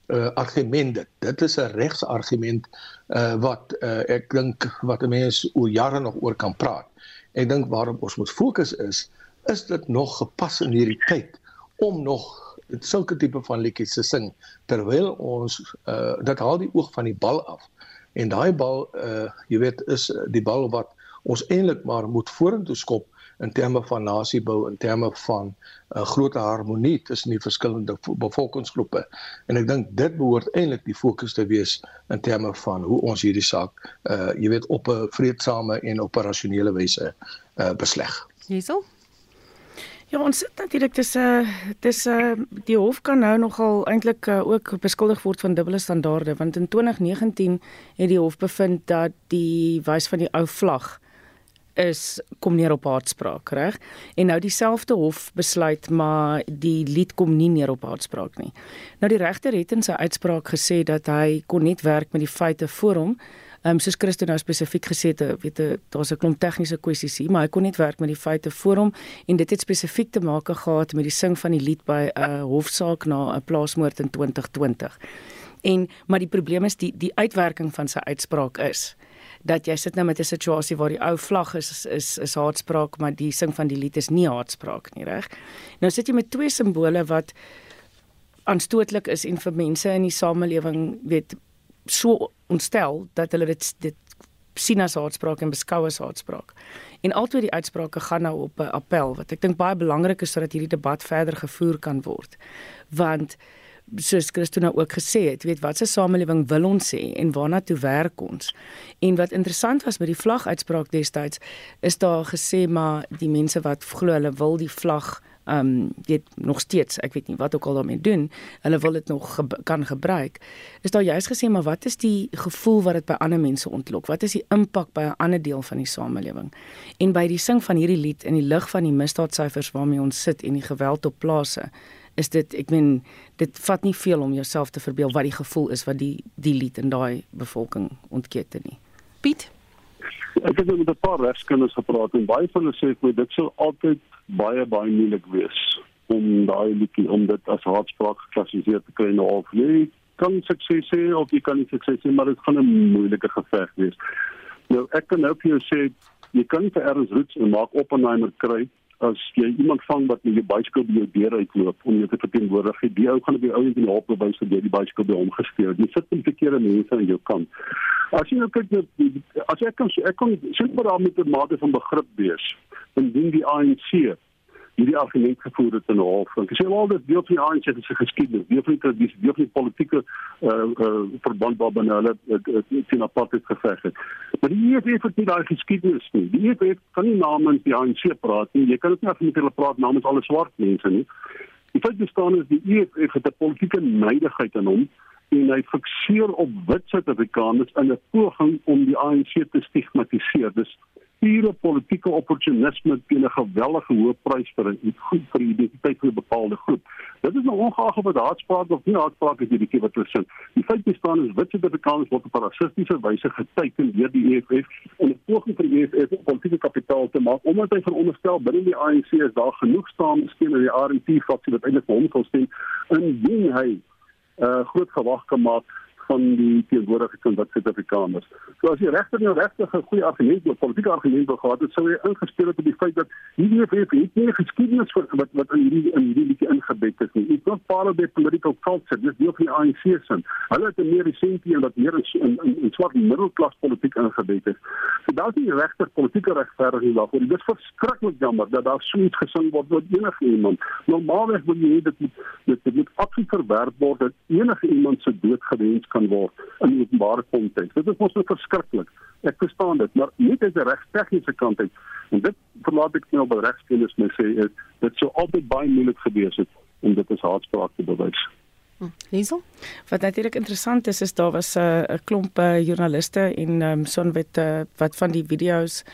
uh, argument dit. Dit is 'n regsargument uh, wat uh, ek dink wat 'n mens oor jare nog oor kan praat. Ek dink waarop ons moet fokus is is dit nog gepas in hierdie tyd om nog sulke tipe van liedjies te sing terwyl ons uh, dit haal die oog van die bal af. En daai bal uh jy weet is die bal wat ons eintlik maar moet vorentoe skop in terme van nasiebou in terme van 'n uh, groot harmonie tussen die verskillende bevolkingsgroepe. En ek dink dit behoort eintlik die fokus te wees in terme van hoe ons hierdie saak uh jy weet op 'n vredesame en operasionele wyse uh besleg. Hiersel Ja, ons sit natuurlik dis 'n dis 'n die hof kan nou nogal eintlik uh, ook beskuldig word van dubbele standaarde want in 2019 het die hof bevind dat die wys van die ou vlag is kom neer op haatspraak, reg? En nou dieselfde hof besluit maar die lied kom nie neer op haatspraak nie. Nou die regter het in sy uitspraak gesê dat hy kon net werk met die feite voor hom Ehm um, soos Christo nou spesifiek gesê het, weet jy, daar's 'n klomp tegniese kwessies hier, maar hy kon net werk met die feite voor hom en dit het spesifiek te maak gehad met die sing van die lied by 'n uh, hofsaak na 'n plaasmoord in 2020. En maar die probleem is die die uitwerking van sy uitspraak is dat jy sit nou met 'n situasie waar die ou vlag is is is, is haatspraak, maar die sing van die lied is nie haatspraak nie, reg? Nou sit jy met twee simbole wat aanstootlik is en vir mense in die samelewing weet so ontstel dat hulle dit dit sien as haatspraak en beskou as haatspraak. En altoe die uitsprake gaan nou op 'n appel wat ek dink baie belangrik is sodat hierdie debat verder gevoer kan word. Want soos Christo nou ook gesê het, weet wat se samelewing wil ons hê en waarna toe werk ons? En wat interessant was met die vlaguitspraak destyds is daar gesê maar die mense wat glo hulle wil die vlag ehm um, dit nog steeds, ek weet nie wat ook al daarmee doen, hulle wil dit nog ge kan gebruik. Is daar juist gesê maar wat is die gevoel wat dit by ander mense ontlok? Wat is die impak by 'n ander deel van die samelewing? En by die sing van hierdie lied in die lig van die misdaadsyfers waarmee ons sit en die geweld op plase is dit ek meen dit vat nie veel om jouself te verbeel wat die gevoel is wat die die lied in daai bevolking ontkete nie. Piet Ek het met 'n paar regskinders gepraat en baie van hulle sê vir my dit sou altyd baie baie moeilik wees om daai liedjie om dit as haatspraak geklassifiseer te kry nou of jy kan sukses hê of jy kan nie sukses hê maar dit gaan 'n moeilike geveg wees. Nou ek kan nou vir jou sê jy kan vir Ernst Roots en Mark Oppenheimer kry as jy iemand vang wat met jou bicycle by jou deur uitloop om jou te verteenwoordig, die ou gaan op die ou en die hulp bewys dat jy die bicycle by hom gesteel het. Jy sit met verkeerde mense aan jou kant. As jy nou kyk net as ek kan ek kan sê maar met 'n mate van begrip wees indien die ANC hierdie argument gevoer het in 'n hof. Want ek sê wel dat deel van die ANC se geskiedenis, deel van die tradisie, deel van die politieke uh uh verband waarbinne hulle teen apartheid geveg het. Maar die EFF het nie daai geskiedenis nie. Die EFF kan nie namens die ANC praat nie. Jy kan dit nie met hulle praat namens alle swart mense nie. Die feit bestaan is die EFF het 'n politieke neidigheid in hom en hy fikseer op wit Suid-Afrikaners in 'n poging om die ANC te stigmatiseer. Dis pure politieke opportunisme teen 'n geweldige hoë prys vir 'n vir die identiteit van 'n bepaalde groep. Dit is nou ongeag of dit haatspraak of nie haatspraak is hierdie wat hulle sê. Die feit bestaan is wit Suid-Afrikaners word op rassistiese wyse geteken deur die EFF en 'n poging vir die EFF om politieke kapitaal te maak omdat hy veronderstel binne die ANC is daar genoeg staan steun in die RNP faksie wat eintlik hom wil stem indien hy 'n uh, groot gewag kan maak van die teenwoordige kind wat Suid-Afrikaners. So as jy regtig nou regtig 'n goeie argument, 'n politieke argument wil gehad het, sou jy ingespeel het op die feit dat hierdie EFF het nie geskiedenis vir wat wat in hierdie in hierdie liedjie ingebed is nie. It's not part of the political culture. Dis deel van die ANC se. Hulle het 'n meer resente en wat meer in in, in, in swart middelklas politiek ingebed is. So daar is nie regtig politieke regverdiging daarvoor. Dit is verskriklik jammer dat daar so iets gesing word wat enige iemand normaalweg wil jy dit moet dit, dit moet absoluut verwerp word dat enige iemand se dood gewens kan word in openbare konteks. Dit is mos net verskriklik. Ek verstaan dit, maar nie uit 'n regstegniese kant uit. En dit verlaat ek nou by regskennis my sê is dit sou altyd baie moeilik gewees het om dit as haatspraak te bewys. Hm, Liesel? Wat natuurlik interessant is is daar was 'n uh, klomp uh, joernaliste en um, son wat uh, wat van die video's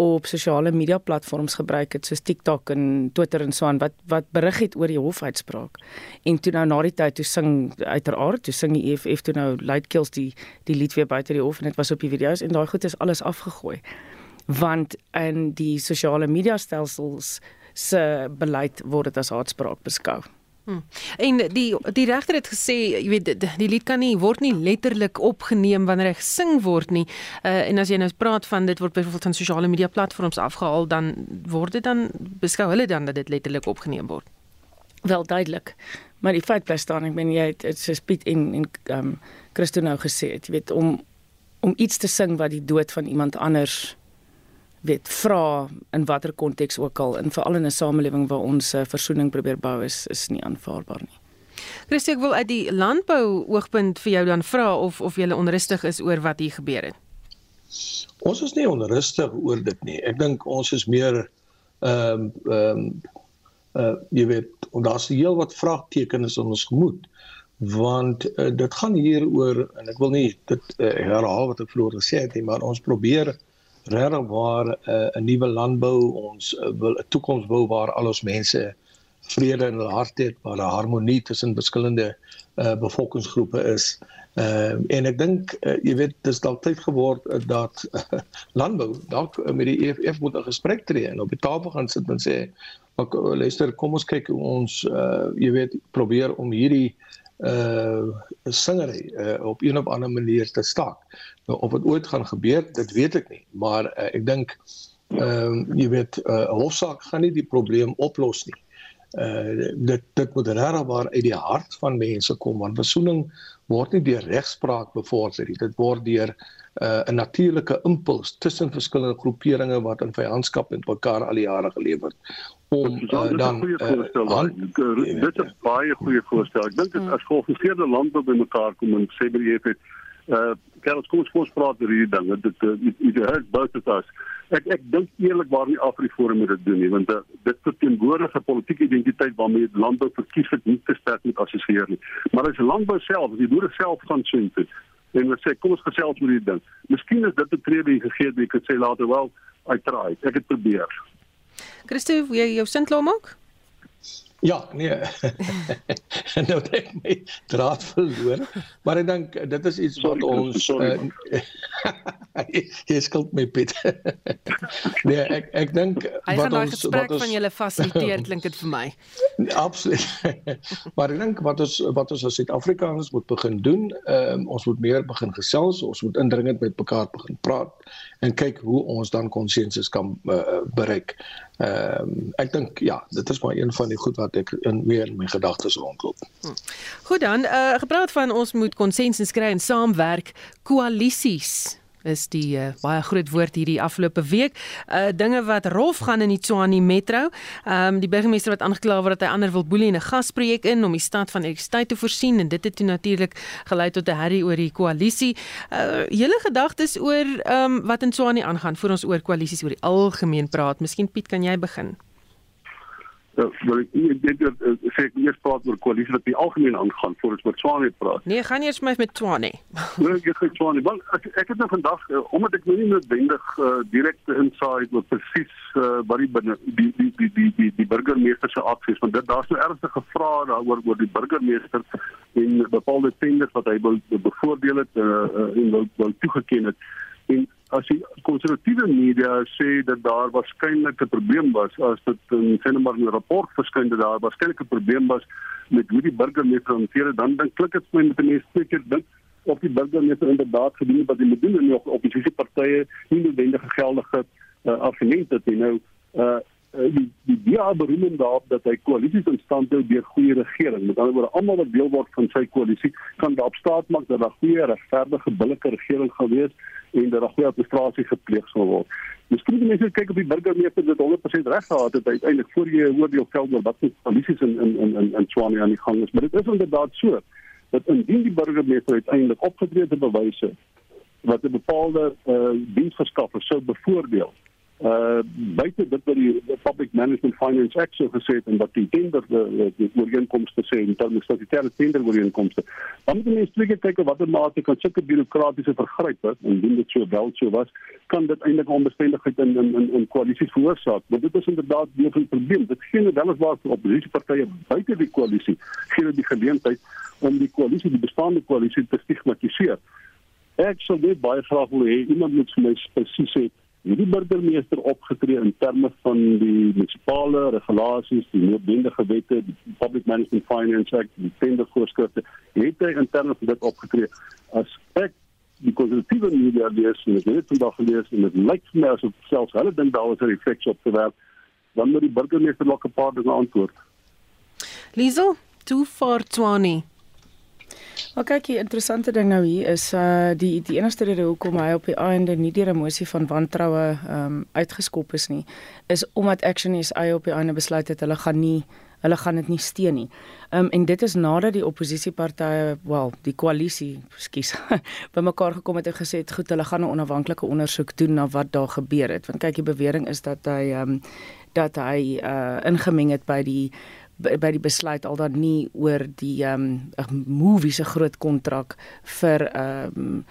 op sosiale media platforms gebruik het soos TikTok en Twitter en so aan wat wat berig het oor die hofuitspraak. En toe nou na die tyd toe sing uiteraard toe sing die EFF toe nou Luitkills die die lied weer buite die hof en dit was op die video's en daai goed is alles afgegooi. Want in die sosiale media stelsels se beleid word dit as haatspraak beskou. Hmm. En die die regter het gesê, jy weet die, die lied kan nie word nie letterlik opgeneem wanneer hy gesing word nie. Uh en as jy nou praat van dit word byvoorbeeld van sosiale media platforms afgehaal, dan word dit dan beskou hulle dan dat dit letterlik opgeneem word. Wel duidelik. Maar die feit bly staan, ek meen jy het dit so Piet en en ehm um, Christo nou gesê het, jy weet om om iets te sing wat die dood van iemand anders weet vra in watter konteks ook al en veral in 'n samelewing waar ons uh, versoening probeer bou is is nie aanvaarbaar nie. Christie ek wil uit die landbou oogpunt vir jou dan vra of of jy onrustig is oor wat hier gebeur het. Ons is nie onrustig oor dit nie. Ek dink ons is meer ehm um, ehm um, uh jy weet daar's heel wat vraagtekens in ons gemoed want uh, dit gaan hier oor en ek wil nie dit uh, herhaal wat ek vroeër gesê het nie maar ons probeer regtig waar 'n uh, nuwe landbou ons uh, wil 'n toekoms bou waar al ons mense vrede in hulle hart het, waar daar harmonie tussen verskillende uh, bevolkingsgroepe is. Uh, en ek dink uh, jy weet dis dalk tyd geword uh, dat uh, landbou dalk uh, met die EFF moet 'n gesprek tree en op die tafel gaan sit en sê, "Ek luister, kom ons kyk hoe ons uh, jy weet probeer om hierdie uh singery uh, op een of ander manier te staak. Nou of dit ooit gaan gebeur, dit weet ek nie, maar uh, ek dink ehm uh, jy weet 'n uh, hofsaak gaan nie die probleem oplos nie. Uh dit dit moet regwaar uit die hart van mense kom want versoening word nie deur regspraak bevorder nie. Dit word deur uh, 'n natuurlike impuls tussen verskillende groeperinge wat in vyandskap met mekaar al die jare geleef het om uh, dan dit is baie goeie voorstel. Ek dink dit as georganiseerde landbou bymekaar kom en sê by die EFF Uh Karel, kom ons kom ons praat oor hierdie ding. Dit dit dit hurt both of us. Ek ek dink eerlikwaar nie Afriforum moet dit doen nie want uh, dit verteenwoordig 'n politieke identiteit waarmee landbou verkies het nie te sterk met assosieer nie. Maar as landbou self, die boere self gaan sien dit en hulle sê kom ons gesels oor hierdie ding. Miskien is dit 'n trede gegee wat ek sê later wel I tried. Ek het probeer. Christo, jy jou sin klaar maak? Ja, nee. nou het ek my draad verloor, maar ek dink dit is iets Sorry, wat ons sorry. uh, jy skuld my Piet. nee, ek ek dink Hy gaan daai gesprek van julle fasiliteer klink dit vir my. Absoluut. maar ek dink wat ons wat ons as Suid-Afrikaners moet begin doen, um, ons moet meer begin gesels, ons moet indringend met mekaar begin praat en kyk hoe ons dan konsensus kan uh, bereik. Ehm um, ek dink ja, dit is maar een van die goed wat ek in meer in my gedagtes rondloop. Goed dan, uh gepraat van ons moet konsensus kry en saamwerk, koalisies is die uh, baie groot woord hierdie afgelope week. Uh dinge wat rof gaan in die Tshwane Metro. Ehm um, die burgemeester wat aangekla word dat hy ander wil boelie in 'n gasprojek in om die stad van elektrisiteit te voorsien en dit het toe natuurlik gelei tot 'n herrie oor die koalisie. Uh julle gedagtes oor ehm um, wat in Tshwane aangaan voor ons oor koalisies oor die algemeen praat. Miskien Piet, kan jy begin? Uh, wil ek ek dink dat uh, sê ek eers praat oor koalisie wat die algemeen aangaan voor ons met Swane praat. Nee, gaan eers my met Tshwane. Nou ek gaan Swane. Wel ek, ek het nou vandag uh, omdat ek nou nie noodwendig uh, direkte insig oor presies uh, wat die binne die die die die die, die burgemeester se aksies want dit daar's nou ernstige vrae daaroor oor die burgemeester en bepaalde tenders wat hy wil bevoordeel het uh, uh, en wil, wil toegeken het. En as die konservatiewe media sê dat daar waarskynlik 'n probleem was as dit in sinemaar 'n rapport verskyn dat daar waarskynlik 'n probleem was met hoe die burgemeester hanteer het, dan dink klink dit vir my met 'n mens seker dink of die burgemeester inderdaad gedoen het wat hy moet doen en of oppositiepartye nie noodwendige geldige uh, argumente het nie. Nou uh die die DA beroem daarop dat hy koalisies in stand hou deur goeie regering. Met ander woorde, almal wat deel word van sy koalisie kan daarop staat maak dat daar goeie, regverdige, billike regering gaan wees en dat daar goeie administrasie gepleeg sal word. Miskien moet mense kyk of die burgemeester dit 100% reg gehad het uiteindelik voor jy 'n oordeel vel oor wat se koalisies in in in in, in Swane aan die gang is. Maar dit is inderdaad so dat indien die burgemeester uiteindelik opgetree het te bewyse wat 'n bepaalde uh, diensverskaffer sou bevoordeel uh buite dit wat die Public Management Finance Act so gesê het en wat die tender die, die ooreenkomste sê in terme van statutêre tender ooreenkomste. Dan moet mense twee keer kyk op watter mate kan sulke bureaukratiese vergrype en indien dit so wel so was, kan dit eintlik onbestendigheid in in in, in koalisies veroorsaak. Maar dit is inderdaad deel van die probleem. Dit gee net weliswaar vir oppositiepartye buite die koalisie gee dit die geleentheid om die koalisie, die bestaande koalisie te stigmatiseer. Ek sou net baie graag wil hê iemand moet vir my spesifiek sê hierdie burgemeester opgetree in terme van die munisipale regulasies, die noodwendige wette, die Public Management Finance Act, die tendervoorskrifte, het hy in terme van dit opgetree as ek die konservatiewe media lees en ek het vandag gelees en dit lyk vir my asof selfs hulle dink daar was 'n refleks op te werk dan moet die burgemeester nog 'n paar dinge antwoord. Liesel, toe vir Tshwane. Maar kyk, die interessante ding nou hier is uh die die enigste rede hoekom hy op die einde nie deur 'n mosie van wantroue um, uitgeskop is nie, is omdat Action SA op die einde besluit het hulle gaan nie hulle gaan dit nie steun nie. Um, en dit is nadat die oppositiepartye, wel, die koalisie, skus, bymekaar gekom het en gesê het goed, hulle gaan 'n onafhanklike ondersoek doen na wat daar gebeur het. Want kyk, die bewering is dat hy um, dat hy uh ingemeng het by die by die besluit al dan nie oor die ehm um, movie se groot kontrak vir ehm um,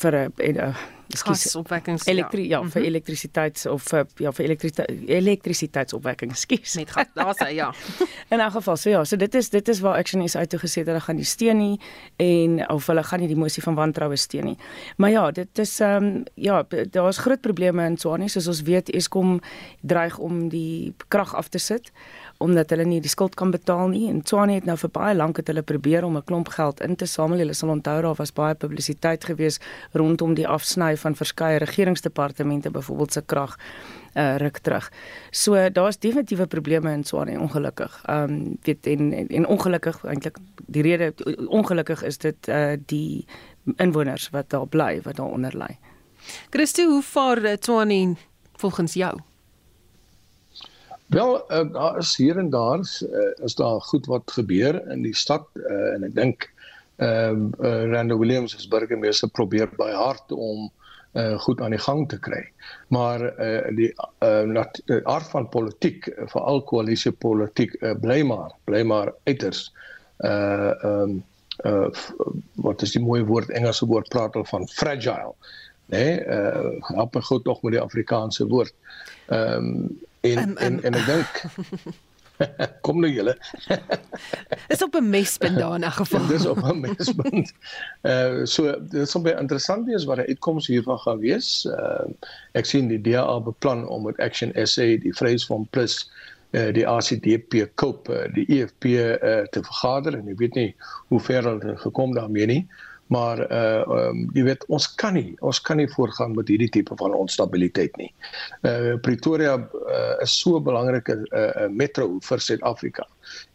vir 'n uh, gasopwekkings elektri ja, ja vir elektrisiteits of vir ja vir elektrisiteit elektrisiteitsopwekking skus met gas daar sê ja. In elk geval so ja so dit is dit is waar Action is uit toe gesê dat hulle gaan nie steun nie en of hulle gaan nie die mosie van wantroue steun nie. Maar ja dit is ehm um, ja daar's groot probleme in Swanie soos ons weet Eskom dreig om die krag af te sit omdat hulle nie die skuld kan betaal nie en Tswane het nou vir baie lank het hulle probeer om 'n klomp geld in te samel. Hulle sal onthou daar was baie publisiteit gewees rondom die afsny van verskeie regeringsdepartemente byvoorbeeld se krag uh ruk terug. So daar's definitiewe probleme in Tswane ongelukkig. Ehm um, weet en, en en ongelukkig eintlik die rede ongelukkig is dit uh die inwoners wat daar bly wat daaronder lê. Christo, hoe vaar Tswane volgens jou? Wel, uh, daar is hier en daar uh, is daar goed wat gebeur in die stad uh, en ek dink ehm um, uh, Randall Williams as burgemeester probeer baie hard om uh, goed aan die gang te kry. Maar uh, die uh, aard van politiek, veral koalisiepolitiek, uh, bly maar, bly maar uiters uh ehm um, uh wat is die mooi woord Engelse woord praat al van fragile nê nee, uh help my goed tog met die Afrikaanse woord ehm um, en, um, um, en en ek dink kom nou julle. Is op 'n mespunt daar in 'n geval. Dis op 'n mespunt. Uh so dit sal baie interessant wees wat die uitkomste hiervan gaan wees. Uh ek sien die DA beplan om met Action SA die Vryheidsfront Plus uh die ACDP koop uh, die EFF uh te vergader. En ek weet nie hoe ver hulle gekom daarmee nie maar uh um, jy weet ons kan nie ons kan nie voortgaan met hierdie tipe van onstabiliteit nie. Uh Pretoria uh, is so 'n belangrike uh, metro vir Suid-Afrika.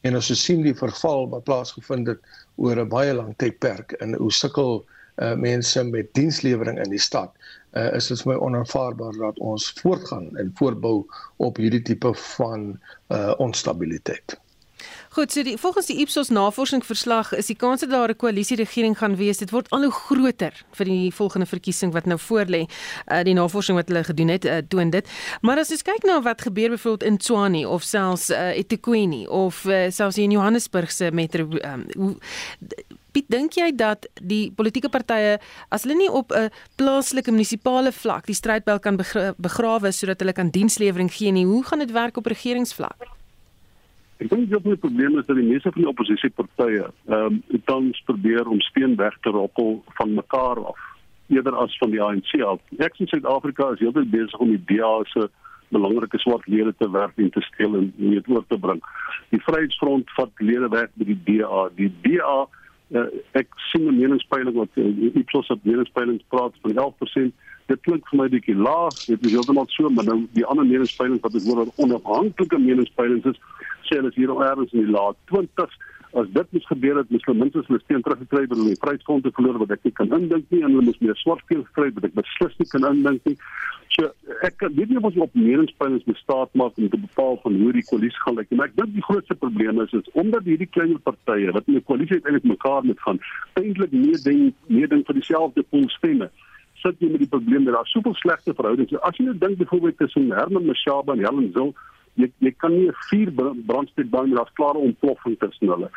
En ons sien die verval wat plaasgevind het oor 'n baie lang tydperk en hoe sukkel uh mense met dienslewering in die stad, uh is dit vir my onaanvaarbaar dat ons voortgaan en voortbou op hierdie tipe van uh onstabiliteit. Goed, so die volgens die Ipsos navorsingsverslag is die kans dat daar 'n koalisieregering gaan wees, dit word al hoe groter vir die volgende verkiesing wat nou voorlê. Uh, die navorsing wat hulle gedoen het, uh, toon dit. Maar as ons kyk na wat gebeur byvoorbeeld in Tshwane of selfs uh, eThekwini of uh, selfs in Johannesburg se metro um, hoe Piet, dink jy dat die politieke partye as hulle nie op 'n plaaslike munisipale vlak die strydbel kan begrawe sodat hulle kan dienslewering gee nie, hoe gaan dit werk op regeringsvlak? Ek dink die probleem is dat die meeste van die oppositiepartye ehm um, tans probeer om steen weg te rokkel van mekaar af eerder as van die ANC af. Ek sien Suid-Afrika is heeltyd besig om die DA se belangrike swart lede te werk en te steel en net oor te bring. Die Vryheidsfront vat lede weg by die DA. Die DA uh, eh, ek sien 'n meningspeiling wat uh, Ipsos op meningspeilings praat van 11% dit klink vir my bietjie laag. Dit is heeltemal so, maar nou die ander meningspeilings wat ek hoor wat onafhanklike meningspeilings is, sê hulle is hier al ergens in die laat 20s. As dit mis gebeur het, mis hulle minstens hulle steen teruggekry by die vryheidsfronte verloor wat ek nie kan indink nie en hulle moes meer swart speel gekry wat ek beslis nie kan indink nie. So ek weet nie of ons op meningspeilings moet staat maak om te bepaal van hoe die koalisie gaan lyk nie. Maar ek dink die grootste probleem is is omdat hierdie klein partye wat in 'n koalisie uiteindelik mekaar moet gaan, eintlik nie ding nie ding vir dieselfde pool stemme sit jy met die probleem dat daar soveel slegte verhoudings is. As jy nou dink byvoorbeeld tussen Herman Mashaba en Helen Zil jy jy kan nie 'n vuur brandsteek bou met daar's klare ontploffing tussen hulle.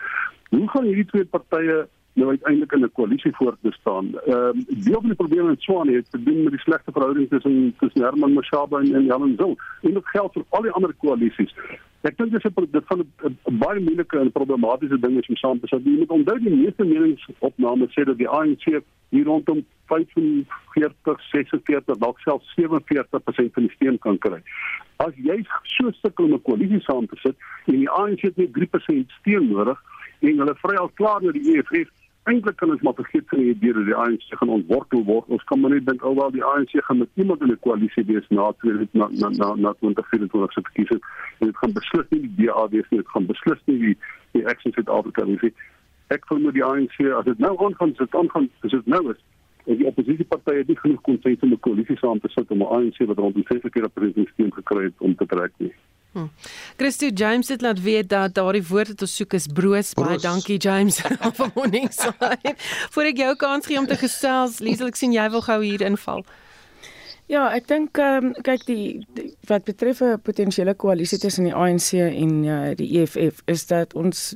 Hoe gaan hierdie twee partye nou uiteindelik in 'n koalisie voortbestaan? Ehm uh, deel van die probleme in Swane het te doen met die slegte verhoudings tussen tussen Herman Mashaba en, en Helen Zil. En dit geld vir al die ander koalisies. Ek dink dis 'n dit van 'n baie moeilike en problematiese ding is om saam te sit. Jy moet onthou die meeste meningsopnames sê dat die ANC hier rondom 45, 46, dalk selfs 47% van die stem kan kry. As jy so sukkel om 'n koalisie saam te sit en die ANC het net 3% steun nodig en hulle vry al klaar met die EFF eintlik kan ons maar vergeet van die idee dat die ANC gaan ontwortel word. Ons kan maar net dink alhoewel die ANC gaan met iemand in 'n koalisie wees na na na na na 2024 se verkiesing. En dit gaan beslis nie die DA wees nie, dit gaan beslis nie die die Action South Africa wees nie. Ek voel die ANC as dit nou aangaan, dit aangaan, as dit nou is en die oppositiepartye het nie genoeg konsensus om 'n koalisie saam te sit om 'n ANC wat rond die 60 keer presidentskap gekry het om te trek nie. Hm. Christo James het laat weet dat daardie woord wat ons soek is broos. broos. Baie dankie James van Morningside. Voordat ek jou kans gee om te gesels, Liesel, ek sien jy wil gou hier inval. Ja, ek dink ehm um, kyk die, die wat betref 'n potensiële koalisie tussen die ANC en uh, die EFF is dat ons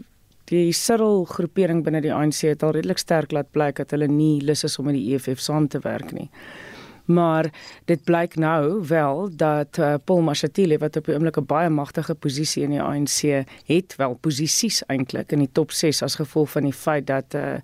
die Cyril groepering binne die ANC het al redelik sterk laat blyk dat hulle nie lus is om met die EFF saam te werk nie maar dit blyk nou wel dat uh, Paul Mashatile wat op die oomblik 'n baie magtige posisie in die ANC het, wel posisies eintlik in die top 6 as gevolg van die feit dat uh,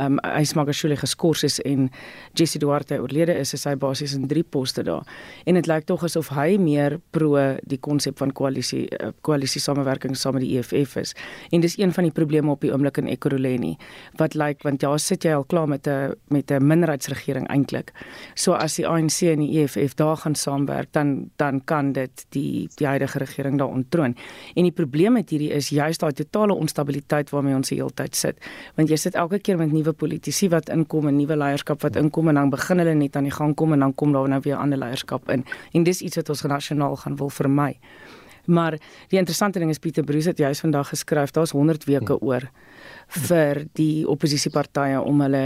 um, Ysmagashule geskort is en Jesse Duarte oorlede is, is hy basies in drie poste daar. En dit lyk tog asof hy meer pro die konsep van koalisie uh, koalisie samewerking saam met die EFF is. En dis een van die probleme op die oomblik in Ekurhuleni wat lyk want ja, sit jy al klaar met 'n met 'n minderheidsregering eintlik. So as die ANC en die EFF daar gaan saamwerk, dan dan kan dit die die huidige regering daar ontroon. En die probleem met hierdie is juist daai totale onstabiliteit waarmee ons die hele tyd sit. Want jy sit elke keer met nuwe politici wat inkom en nuwe leierskap wat inkom en dan begin hulle net aan die gang kom en dan kom daar nou weer ander leierskap in. En dis iets wat ons nasionaal gaan wil vermy. Maar die interessante ding is Pieter Bruce het juis vandag geskryf, daar's 100 weke hm. oor vir die oppositiepartye om hulle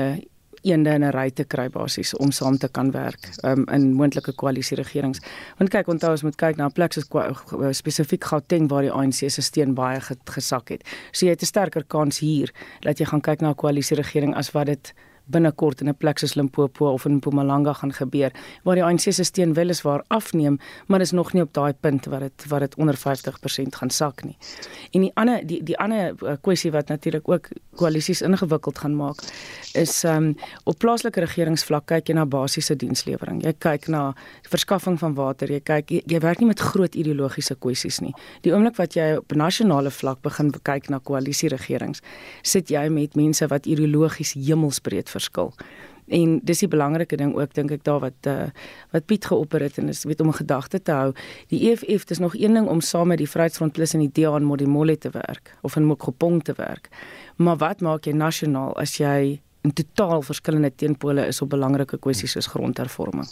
eende in 'n ry te kry basies om saam te kan werk um, in moontlike koalisie regerings. Want kyk, onthou ons moet kyk na 'n plek soos spesifiek Gauteng waar die ANC se steun baie gesak het. So jy het 'n sterker kans hier dat jy gaan kyk na 'n koalisie regering as wat dit binnekort in 'n plek soos Limpopo of in Mpumalanga gaan gebeur waar die ANC se steun weliswaar afneem, maar is nog nie op daai punt wat dit wat dit onder 50% gaan sak nie. En die ander die die ander uh, kwessie wat natuurlik ook koalisies ingewikkeld gaan maak is um op plaaslike regeringsvlak kyk jy na basiese dienslewering. Jy kyk na verskaffing van water, jy kyk jy, jy werk nie met groot ideologiese kwessies nie. Die oomblik wat jy op nasionale vlak begin kyk na koalisie regerings, sit jy met mense wat ideologies hemelsbreed verskil. En dis die belangrike ding ook dink ek daar wat uh, wat Piet geopper het en is weet om 'n gedagte te hou. Die EFF dis nog een ding om saam met die Vryheidsfront Plus en die DA in Modimolle te werk of in Mokopong te werk. Maar wat maak jy nasionaal as jy in totaal verskillende teenpole is op belangrike kwessies soos grondhervorming?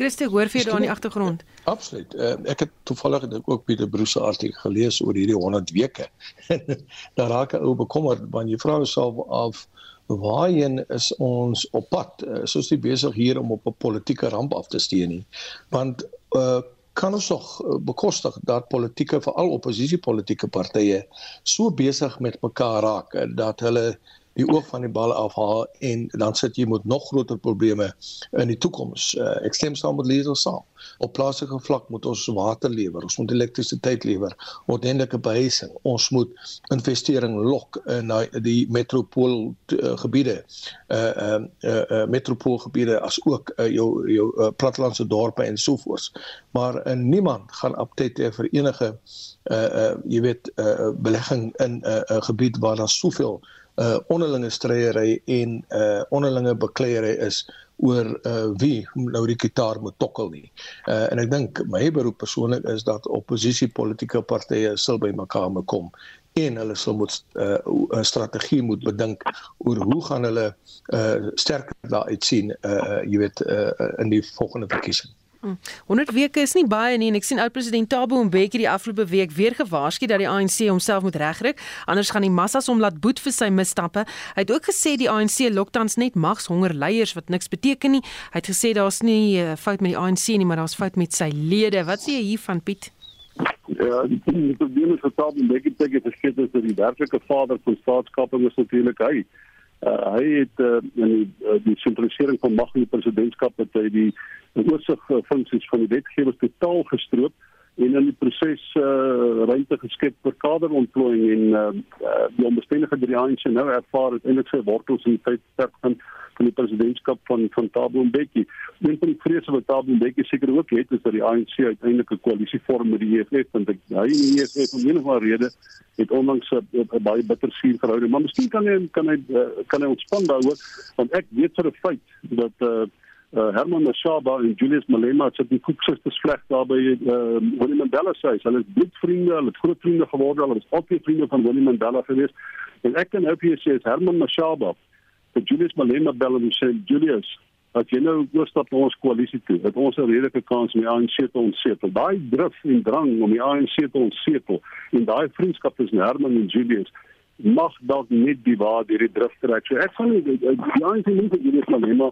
Christie, hoor vir jou daar in die agtergrond. Absoluut. Uh, ek het toevallig ook Pieter Broese artikel gelees oor hierdie 100 weke. Daar raak ek ou bekommerd want jy vra jouself af waarheen is ons op pad? Uh, soos jy besig hier om op 'n politieke ramp af te steun nie. Want uh kan ons nog uh, bekostig dat politieke veral oppositiepolitiese partye so besig met mekaar raak dat hulle die oog van die bal afhaal en dan sit jy met nog groter probleme in die toekoms. Uh, ek stem saam met Liesel saam. Op plaaslike vlak moet ons water lewer, ons moet elektrisiteit lewer, ordentlike behuising. Ons moet investering lok in die metropool uh, gebiede. Uh uh, uh metropoolgebiede as ook uh, jou jou uh, plattelandse dorpe en so voort. Maar uh, niemand gaan aptete vir enige uh uh jy weet uh belegging in 'n uh, uh, gebied waar daar soveel uh onderlinge stryery en uh onderlinge bekleierery is oor uh wie nou die gitaar moet tokkel nie. Uh en ek dink my beroep persoonlik is dat oppositie politieke partye sal by mekaar kom en hulle sal moet uh 'n strategie moet bedink oor hoe gaan hulle uh sterker daar uitsien uh jy weet uh in die volgende verkiesing. 100 hm. weke is nie baie nie en ek sien oud president Thabo Mbeki die afgelope week weer gewaarsku dat die ANC homself moet regryk anders gaan die massas hom laat boet vir sy misstappe. Hy het ook gesê die ANC loktans net mags hongerleiers wat niks beteken nie. Hy het gesê daar's nie uh, fout met die ANC nie, maar daar's fout met sy lede. Wat sê jy hiervan Piet? Ja, die probleem is dat Thabo Mbeki sê dit is dat die werklike vader van staatskaping is natuurlik hy. Uh, hy het uh, in die, uh, die sentralisering van mag in die presidentskap het hy die oorsig funksies van die wetgewers totaal gestroop en in die proses uh, ruimte geskep vir kaderontplooiing en uh, uh, die onbestendige drie ANC nou ervaar het eintlik sy wortels in die tydperk van van die presidentskap van van Thabo Mbeki. Een van die vrese wat Thabo Mbeki seker ook het is dat die ANC uiteindelik 'n koalisie vorm met die EFF want ek hy en die EFF om enige rede het onlangs 'n baie bitter suur verhouding. Maar miskien kan hy kan hy kan hy ontspan daaroor want ek weet vir 'n feit dat uh, uh, Herman Mashaba en Julius Malema het die koeksusters vleg daar by uh, Winnie Mandela se huis. Hulle is bloedvriende, hulle het groot vriende geword, hulle was altyd vriende van Winnie Mandela geweest. En ek kan nou vir sê Herman Mashaba vir Julius Malema bel en sê Julius, as jy nou oorstap na ons koalisie toe, het ons 'n redelike kans om die ANC te ontsetel. Daai drif en drang om die ANC te ontsetel en daai vriendskap tussen Herman en Julius mag dalk net die waar hierdie drif trek. So ek die, die, die ANC nie vir Julius Malema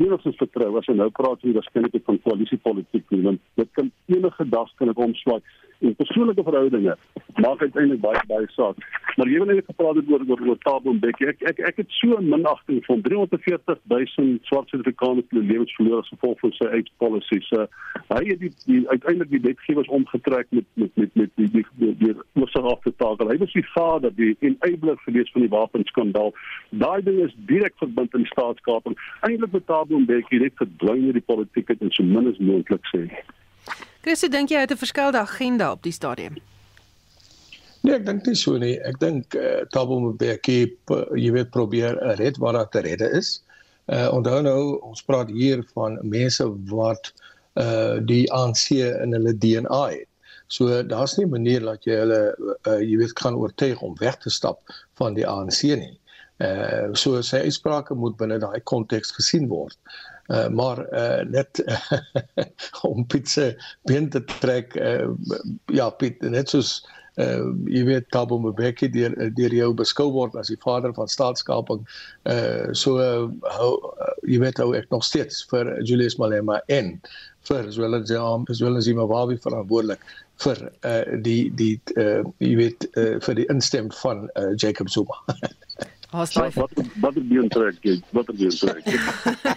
enigstens vertrou as jy nou praat oor die waarskynlikheid van koalisiepolitiek nie want dit kan enige dag kan ek omswaai. En persoonlike verhoudinge maak uiteindelik baie baie saak. Maar jy wil net gepraat het oor oor, Thabo Mbeki. Ek ek ek het so minagting van 340 000 swart Suid-Afrikaners se lewens verloor as gevolg van sy eie policies uh, hy het die, die uiteindelik die wetgewers omgetrek met met met met die die, die, die oorsig af te takel hy was die vader die enabler gewees van die wapenskandaal. Daai ding is direk verbind aan die staatskaping. Eintlik betaal Thabo Mbeki net verdwyn in die politiek en so min as moontlik sê. Chris, dink jy hy het 'n verskillende agenda op die stadium? Nee, ek dink nie so nie. Ek dink uh, Thabo Mbeki jy weet probeer red wat daar te redde is. Uh onthou nou, ons praat hier van mense wat uh die ANC in hulle DNA het. So daar's nie 'n manier dat jy hulle uh, jy weet kan oortuig om weg te stap van die ANC nie. Uh so sy uitsprake moet binne daai konteks gesien word. Uh, maar uh, net uh, om se been te trek uh, ja Piet net soos uh, jy weet Thabo Mbeki deur deur jou beskou word as die vader van staatskaping uh, so uh, hou uh, jy weet hoe ek nog steeds vir Julius Malema en vir as wel as wel as hom Wabi verantwoordelik vir uh, die die uh, jy weet uh, vir die instem van uh, Jacob Zuma Haas daai Wat wat die trek, wat die trek.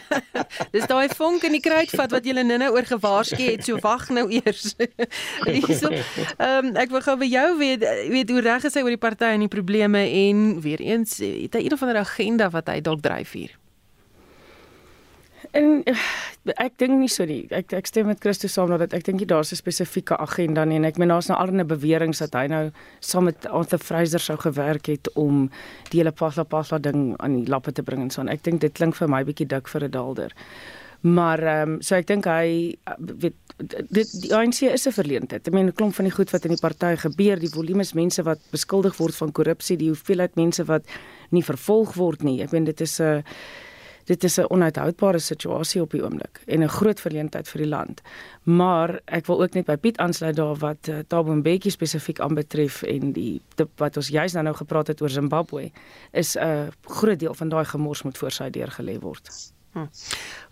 Dis daai vonk in die kruitvat wat julle nou oor gewaarsku het, so wag nou eers. Hierso. Ehm um, ek wil gou by jou weet weet hoe reg is hy oor die party en die probleme en weer eens het hy een of ander agenda wat hy dalk dryf hier. En ek dink nie so nie. Ek ek stem met Christo saam dat ek dink daar's 'n spesifieke agenda nie en ek meen daar's nou allerlei beweringe dat hy nou saam met Arthur Fraser sou gewerk het om die hele Pasla Pasla ding aan die lappe te bring en so en ek dink dit klink vir my bietjie dik vir 'n dalder. Maar ehm um, so ek dink hy weet dit die ANC is 'n verleentheid. Ek meen 'n klomp van die goed wat in die party gebeur, die volumes mense wat beskuldig word van korrupsie, die hoeveelheid mense wat nie vervolg word nie. Ek meen dit is 'n uh, dit is 'n onuithoudbare situasie op die oomblik en 'n groot verleentheid vir die land. Maar ek wil ook net by Piet aansluit daar wat uh, Thabo Mbeki spesifiek aanbetref en die wat ons juis nou nou gepraat het oor Zimbabwe is 'n uh, groot deel van daai gemors moet voor sy deur gelê word. Hm.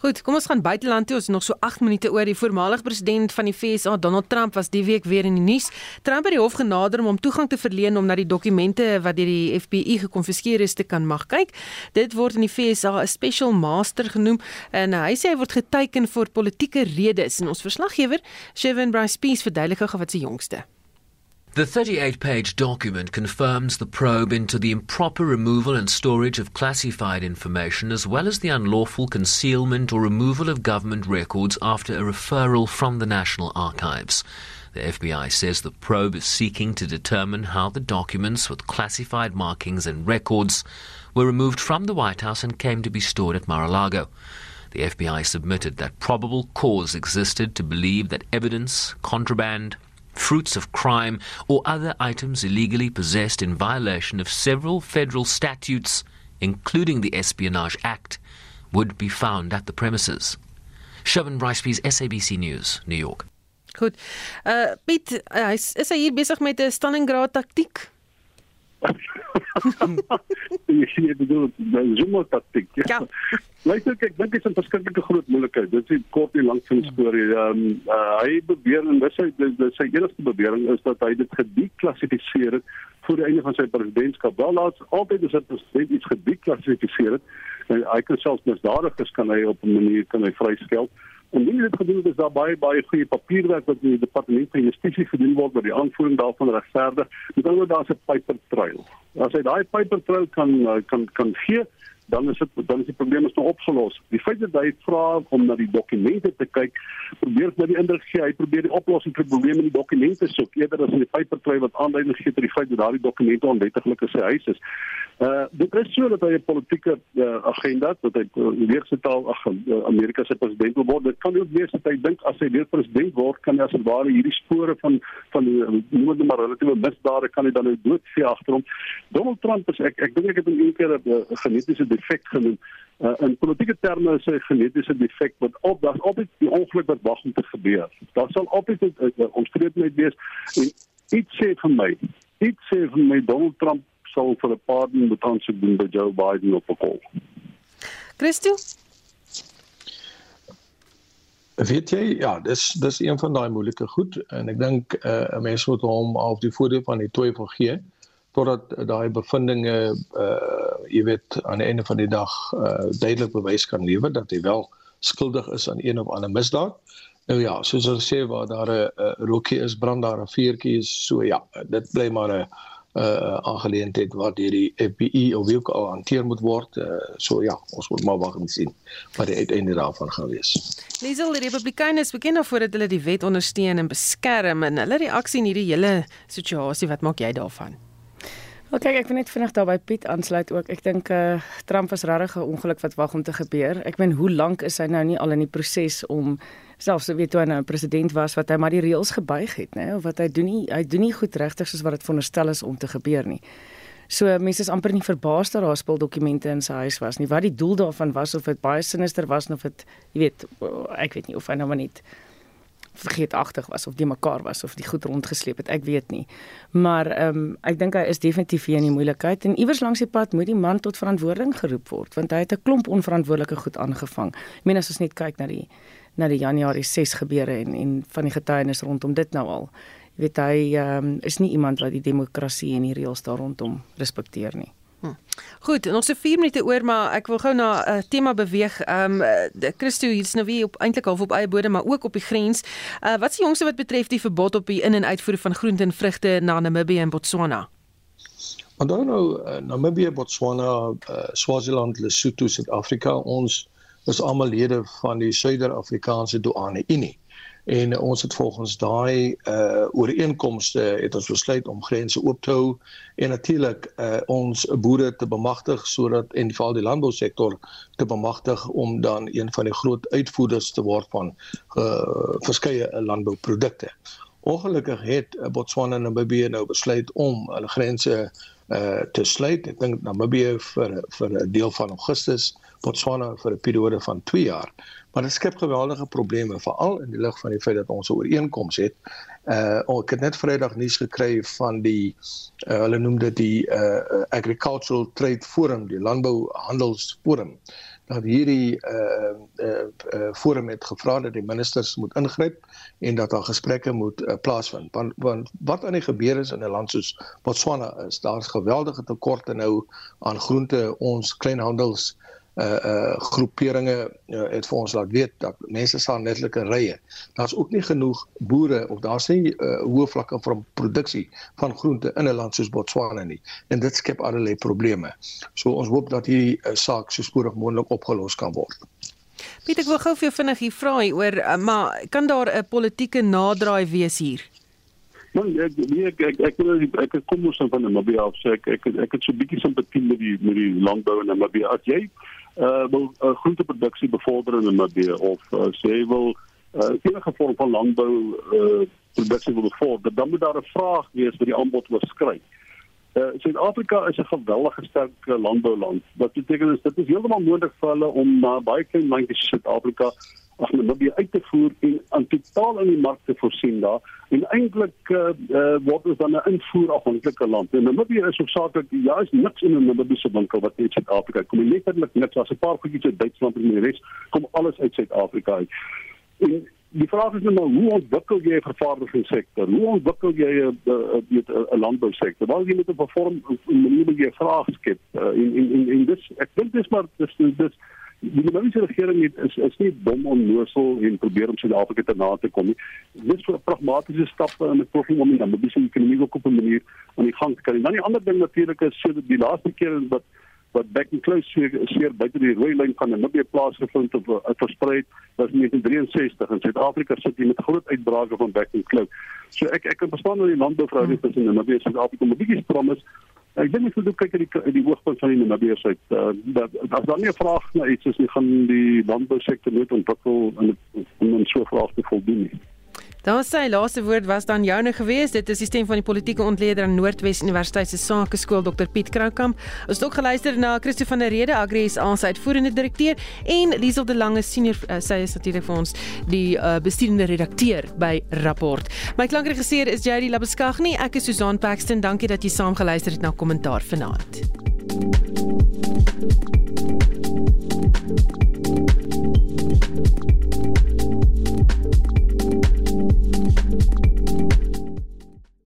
Goed, kom ons gaan buiteland toe. Ons nog so 8 minute oor. Die voormalige president van die FSA, Donald Trump, was die week weer in die nuus. Trump het die hof genader om hom toegang te verleen om na die dokumente wat deur die FBI gekonfiskeer is te kan mag kyk. Dit word in die FSA 'n special master genoem en hy sê hy word geteken vir politieke redes. En ons verslaggewer, Shevan Bryce Peace, verduidelik gou wat se jongste. The 38 page document confirms the probe into the improper removal and storage of classified information, as well as the unlawful concealment or removal of government records after a referral from the National Archives. The FBI says the probe is seeking to determine how the documents with classified markings and records were removed from the White House and came to be stored at Mar a Lago. The FBI submitted that probable cause existed to believe that evidence, contraband, fruits of crime, or other items illegally possessed in violation of several federal statutes, including the Espionage Act, would be found at the premises. Sherman Briceby's SABC News, New York. Goed. Uh Piet, uh, is, is hy hier besig met 'n Stalingrad taktiek? jy sien jy bedoel die Zuma taktiek. Ja. Ja. Luister ek dink dit is 'n verskriklike groot moeilikheid. Dit is kort en lank van die storie. Ehm um, uh, hy beweer en dis sy dis sy enigste bewering is dat hy dit gedeklassifiseer het voor die einde van sy presidentskap. Wel laat altyd as 'n president iets gedeklassifiseer het, en hy kan selfs misdadigers kan hy op 'n manier kan hy vryskel. En nie dit gedoen is daar baie baie goeie papierwerk wat in die departement van justisie gedoen word met die aanvoering daarvan regverdig. Met ander woorde daar's 'n paper trail. As hy daai paper trail kan uh, kan kan gee, dan is dit dan is die probleem is nou opgelos. Die feit dat hy vra om na die dokumente te kyk, probeer net die indruk gee hy probeer die oplossing vir die probleem in die dokumente soek eerder as in die paper trail wat aanleiding gee tot die feit dat daardie dokumente onwettiglik in sy huis is. Uh dit is so dat hy 'n politieke uh, agenda dat hy weer se taal ag uh, Amerika se president wil word. Dit kan ook wees dat hy dink as hy weer president word, kan hy as dit ware hierdie spore van van noem dit maar relatiewe misdade kan hy dan nou doodvee agter hom. Donald Trump is ek ek dink ek het hom een keer 'n genetiese defek genoem. Uh, in politieke terme is hy 'n genetiese defek wat op daar's altyd die ongeluk wat wag om te gebeur. Daar sal altyd 'n omstredenheid wees en iets sê vir my, iets sê vir my Donald Trump sal vir 'n pardon moet aansoek doen by Joe Biden op 'n kol. Christo? Weet jy, ja, dis dis een van daai moeilike goed en ek dink uh, 'n mens moet hom al die voordeel van die twyfel gee totdat daai bevindinge uh jy weet aan die einde van die dag uh duidelik bewys kan lewer dat hy wel skuldig is aan een of ander misdaad. Nou ja, soos hulle sê waar daar 'n rookie is, brand daar 'n vuurtjie is, so ja, dit bly maar 'n uh aangeleentheid wat deur die FBI of wie ook al hanteer moet word. Uh, so ja, ons moet maar wag en sien wat die uiteinde daarvan gaan wees. Liesel, die Republikeine is bekend daarvoor dat hulle die wet ondersteun en beskerm en hulle reaksie in hierdie hele situasie, wat maak jy daarvan? Wel kyk, ek wil net vinnig daarby Piet aansluit ook. Ek dink eh uh, Trump was regtig 'n ongeluk wat wag om te gebeur. Ek meen, hoe lank is hy nou nie al in die proses om selfs weet toe hy nou president was wat hy maar die reëls gebuig het, nê, of wat hy doen nie, hy doen nie goed regtig soos wat dit veronderstel is om te gebeur nie. So mense is amper nie verbaas dat daar spuldokumente in sy huis was nie. Wat die doel daarvan was of dit baie sinister was of dit jy weet ek weet nie of hy nou maar net vergeetagtig was of die mekaar was of die goed rondgesleep het, ek weet nie. Maar ehm um, ek dink hy is definitief hier in die moeilikheid en iewers langs die pad moet die man tot verantwoording geroep word want hy het 'n klomp onverantwoordelike goed aangevang. Ek meen as ons net kyk na die na die Januarie 6 gebeure en en van die getuienis rondom dit nou al. Jy weet hy ehm um, is nie iemand wat die demokrasie en die reëls daar rondom respekteer nie. Hm. Goed, nog so 4 minute oor, maar ek wil gou na 'n uh, tema beweeg. Ehm um, Christo hier's nou weer op eintlik half op eie bodem, maar ook op die grens. Uh wat is die jongste wat betref die verbod op die in- en uitvoer van groente en vrugte na Namibië en Botswana? Onthou nou uh, Namibië, Botswana, uh, Swaziland, Lesotho, Suid-Afrika, ons is almal lede van die Suider-Afrikaanse Douane Unie en ons het volgens daai uh ooreenkomste het ons besluit om grense oop te hou en natuurlik uh ons boere te bemagtig sodat en veral die landbousektor te bemagtig om dan een van die groot uitvoerders te word van uh verskeie landbouprodukte. Ongelukkig het Botswana en Namibië nou besluit om hulle grense uh te sluit. Ek dink Namibië vir vir 'n deel van Augustus, Botswana vir 'n periode van 2 jaar. Maar dit skep geweldige probleme veral in die lig van die feit dat ons 'n ooreenkoms het. Uh ek het net Vrydag nuus gekry van die uh, hulle noem dit die uh Agricultural Trade Forum, die landbouhandelsforum dat hierdie uh uh, uh forum het gevra dat die ministers moet ingryp en dat daar gesprekke moet uh, plaasvind. Want, want wat aan die gebeur is in 'n land soos Botswana is daar's geweldige tekorte nou aan groente ons kleinhandels uh uh groeperinge uh, het vir ons laat weet dat mense staan netlik in rye. Daar's ook nie genoeg boere of daar's nie uh, hoë vlakke van produksie van groente in 'n land soos Botswana nie. En dit skep allerlei probleme. So ons hoop dat hierdie uh, saak so spoedig moontlik opgelos kan word. Piet ek wil gou vir jou vinnig hier vra oor uh, maar kan daar 'n politieke naderdraai wees hier? Nou ek nee, ek ek ek ek, ek, ek kom ons van Namibië af sê ek ek ek het so 'n bietjie simpatie met die met die landbou in Namibië. As jy uh wil uh, groenteproduksie bevorder in Namibië of uh, sê wil uh, enige vorm van landbou uh, produksie wil bevorder, dan moet daar 'n vraag wees vir die aanbod oorskry. Uh Suid-Afrika is 'n geweldige sterk landbouland. Wat beteken is dit is heeltemal moontlik vir hulle om na uh, baie klein landjies soos Suid-Afrika as Namibië uit te voer en aan totaal in die mark te voorsien daar en eintlik uh, uh, word ons dan 'n invoerafhanklike land. En Namibië is hoofsaaklik ja, is niks in 'n Namibiese winkel wat uit Suid-Afrika kom. Letterlik niks. Daar's 'n paar goedjies uit Duitsland en die res kom alles uit Suid-Afrika uit. En die vraag is nou maar hoe ontwikkel jy 'n vervaardigingssektor? Hoe ontwikkel jy 'n 'n landbousektor? Waar jy met 'n vorm 'n manier moet jy vraag skep uh, en en en, en dis ek dink dis maar dis dis die Namibiese regering het is is nie dom onnoosel en probeer om Suid-Afrika te na te kom nie. Dis vir pragmatiese stappe in 'n poging om die Namibiese ekonomie op 'n manier aan die gang te kry. Dan die ander ding natuurlik is so die laaste keer wat wat back and close seer, seer buite die rooi lyn van Namibië plaasgevind of uh, versprei was in 1963 in Suid-Afrika sit jy met groot uitbrake van back and close. So ek ek kan verstaan dat die landbouverhouding tussen Namibië en Suid-Afrika 'n bietjie strom is. Ek dink mens moet kyk at die die hoogtepunt van die Namibiërs uit. Uh, dat as dan nie 'n vraag na iets is nie, gaan die landbousektor net ontwikkel en om 'n so vraag te voldoen nie. Daar sê laaste woord was dan joune geweest. Dit is die stem van die politieke ontleder aan Noordwes Universiteit se Sakeskool Dr Piet Kroukamp. Ons het ook geluister na Christo van der Rede, Agri SA se uitvoerende direkteur en Liesel de Lange senior uh, sy is natuurlik vir ons die uh, bestuurende redakteur by Rapport. My klankregisseur is JD Labuskaghni. Ek is Susan Paxton. Dankie dat jy saam geluister het na kommentaar vanaand. thank you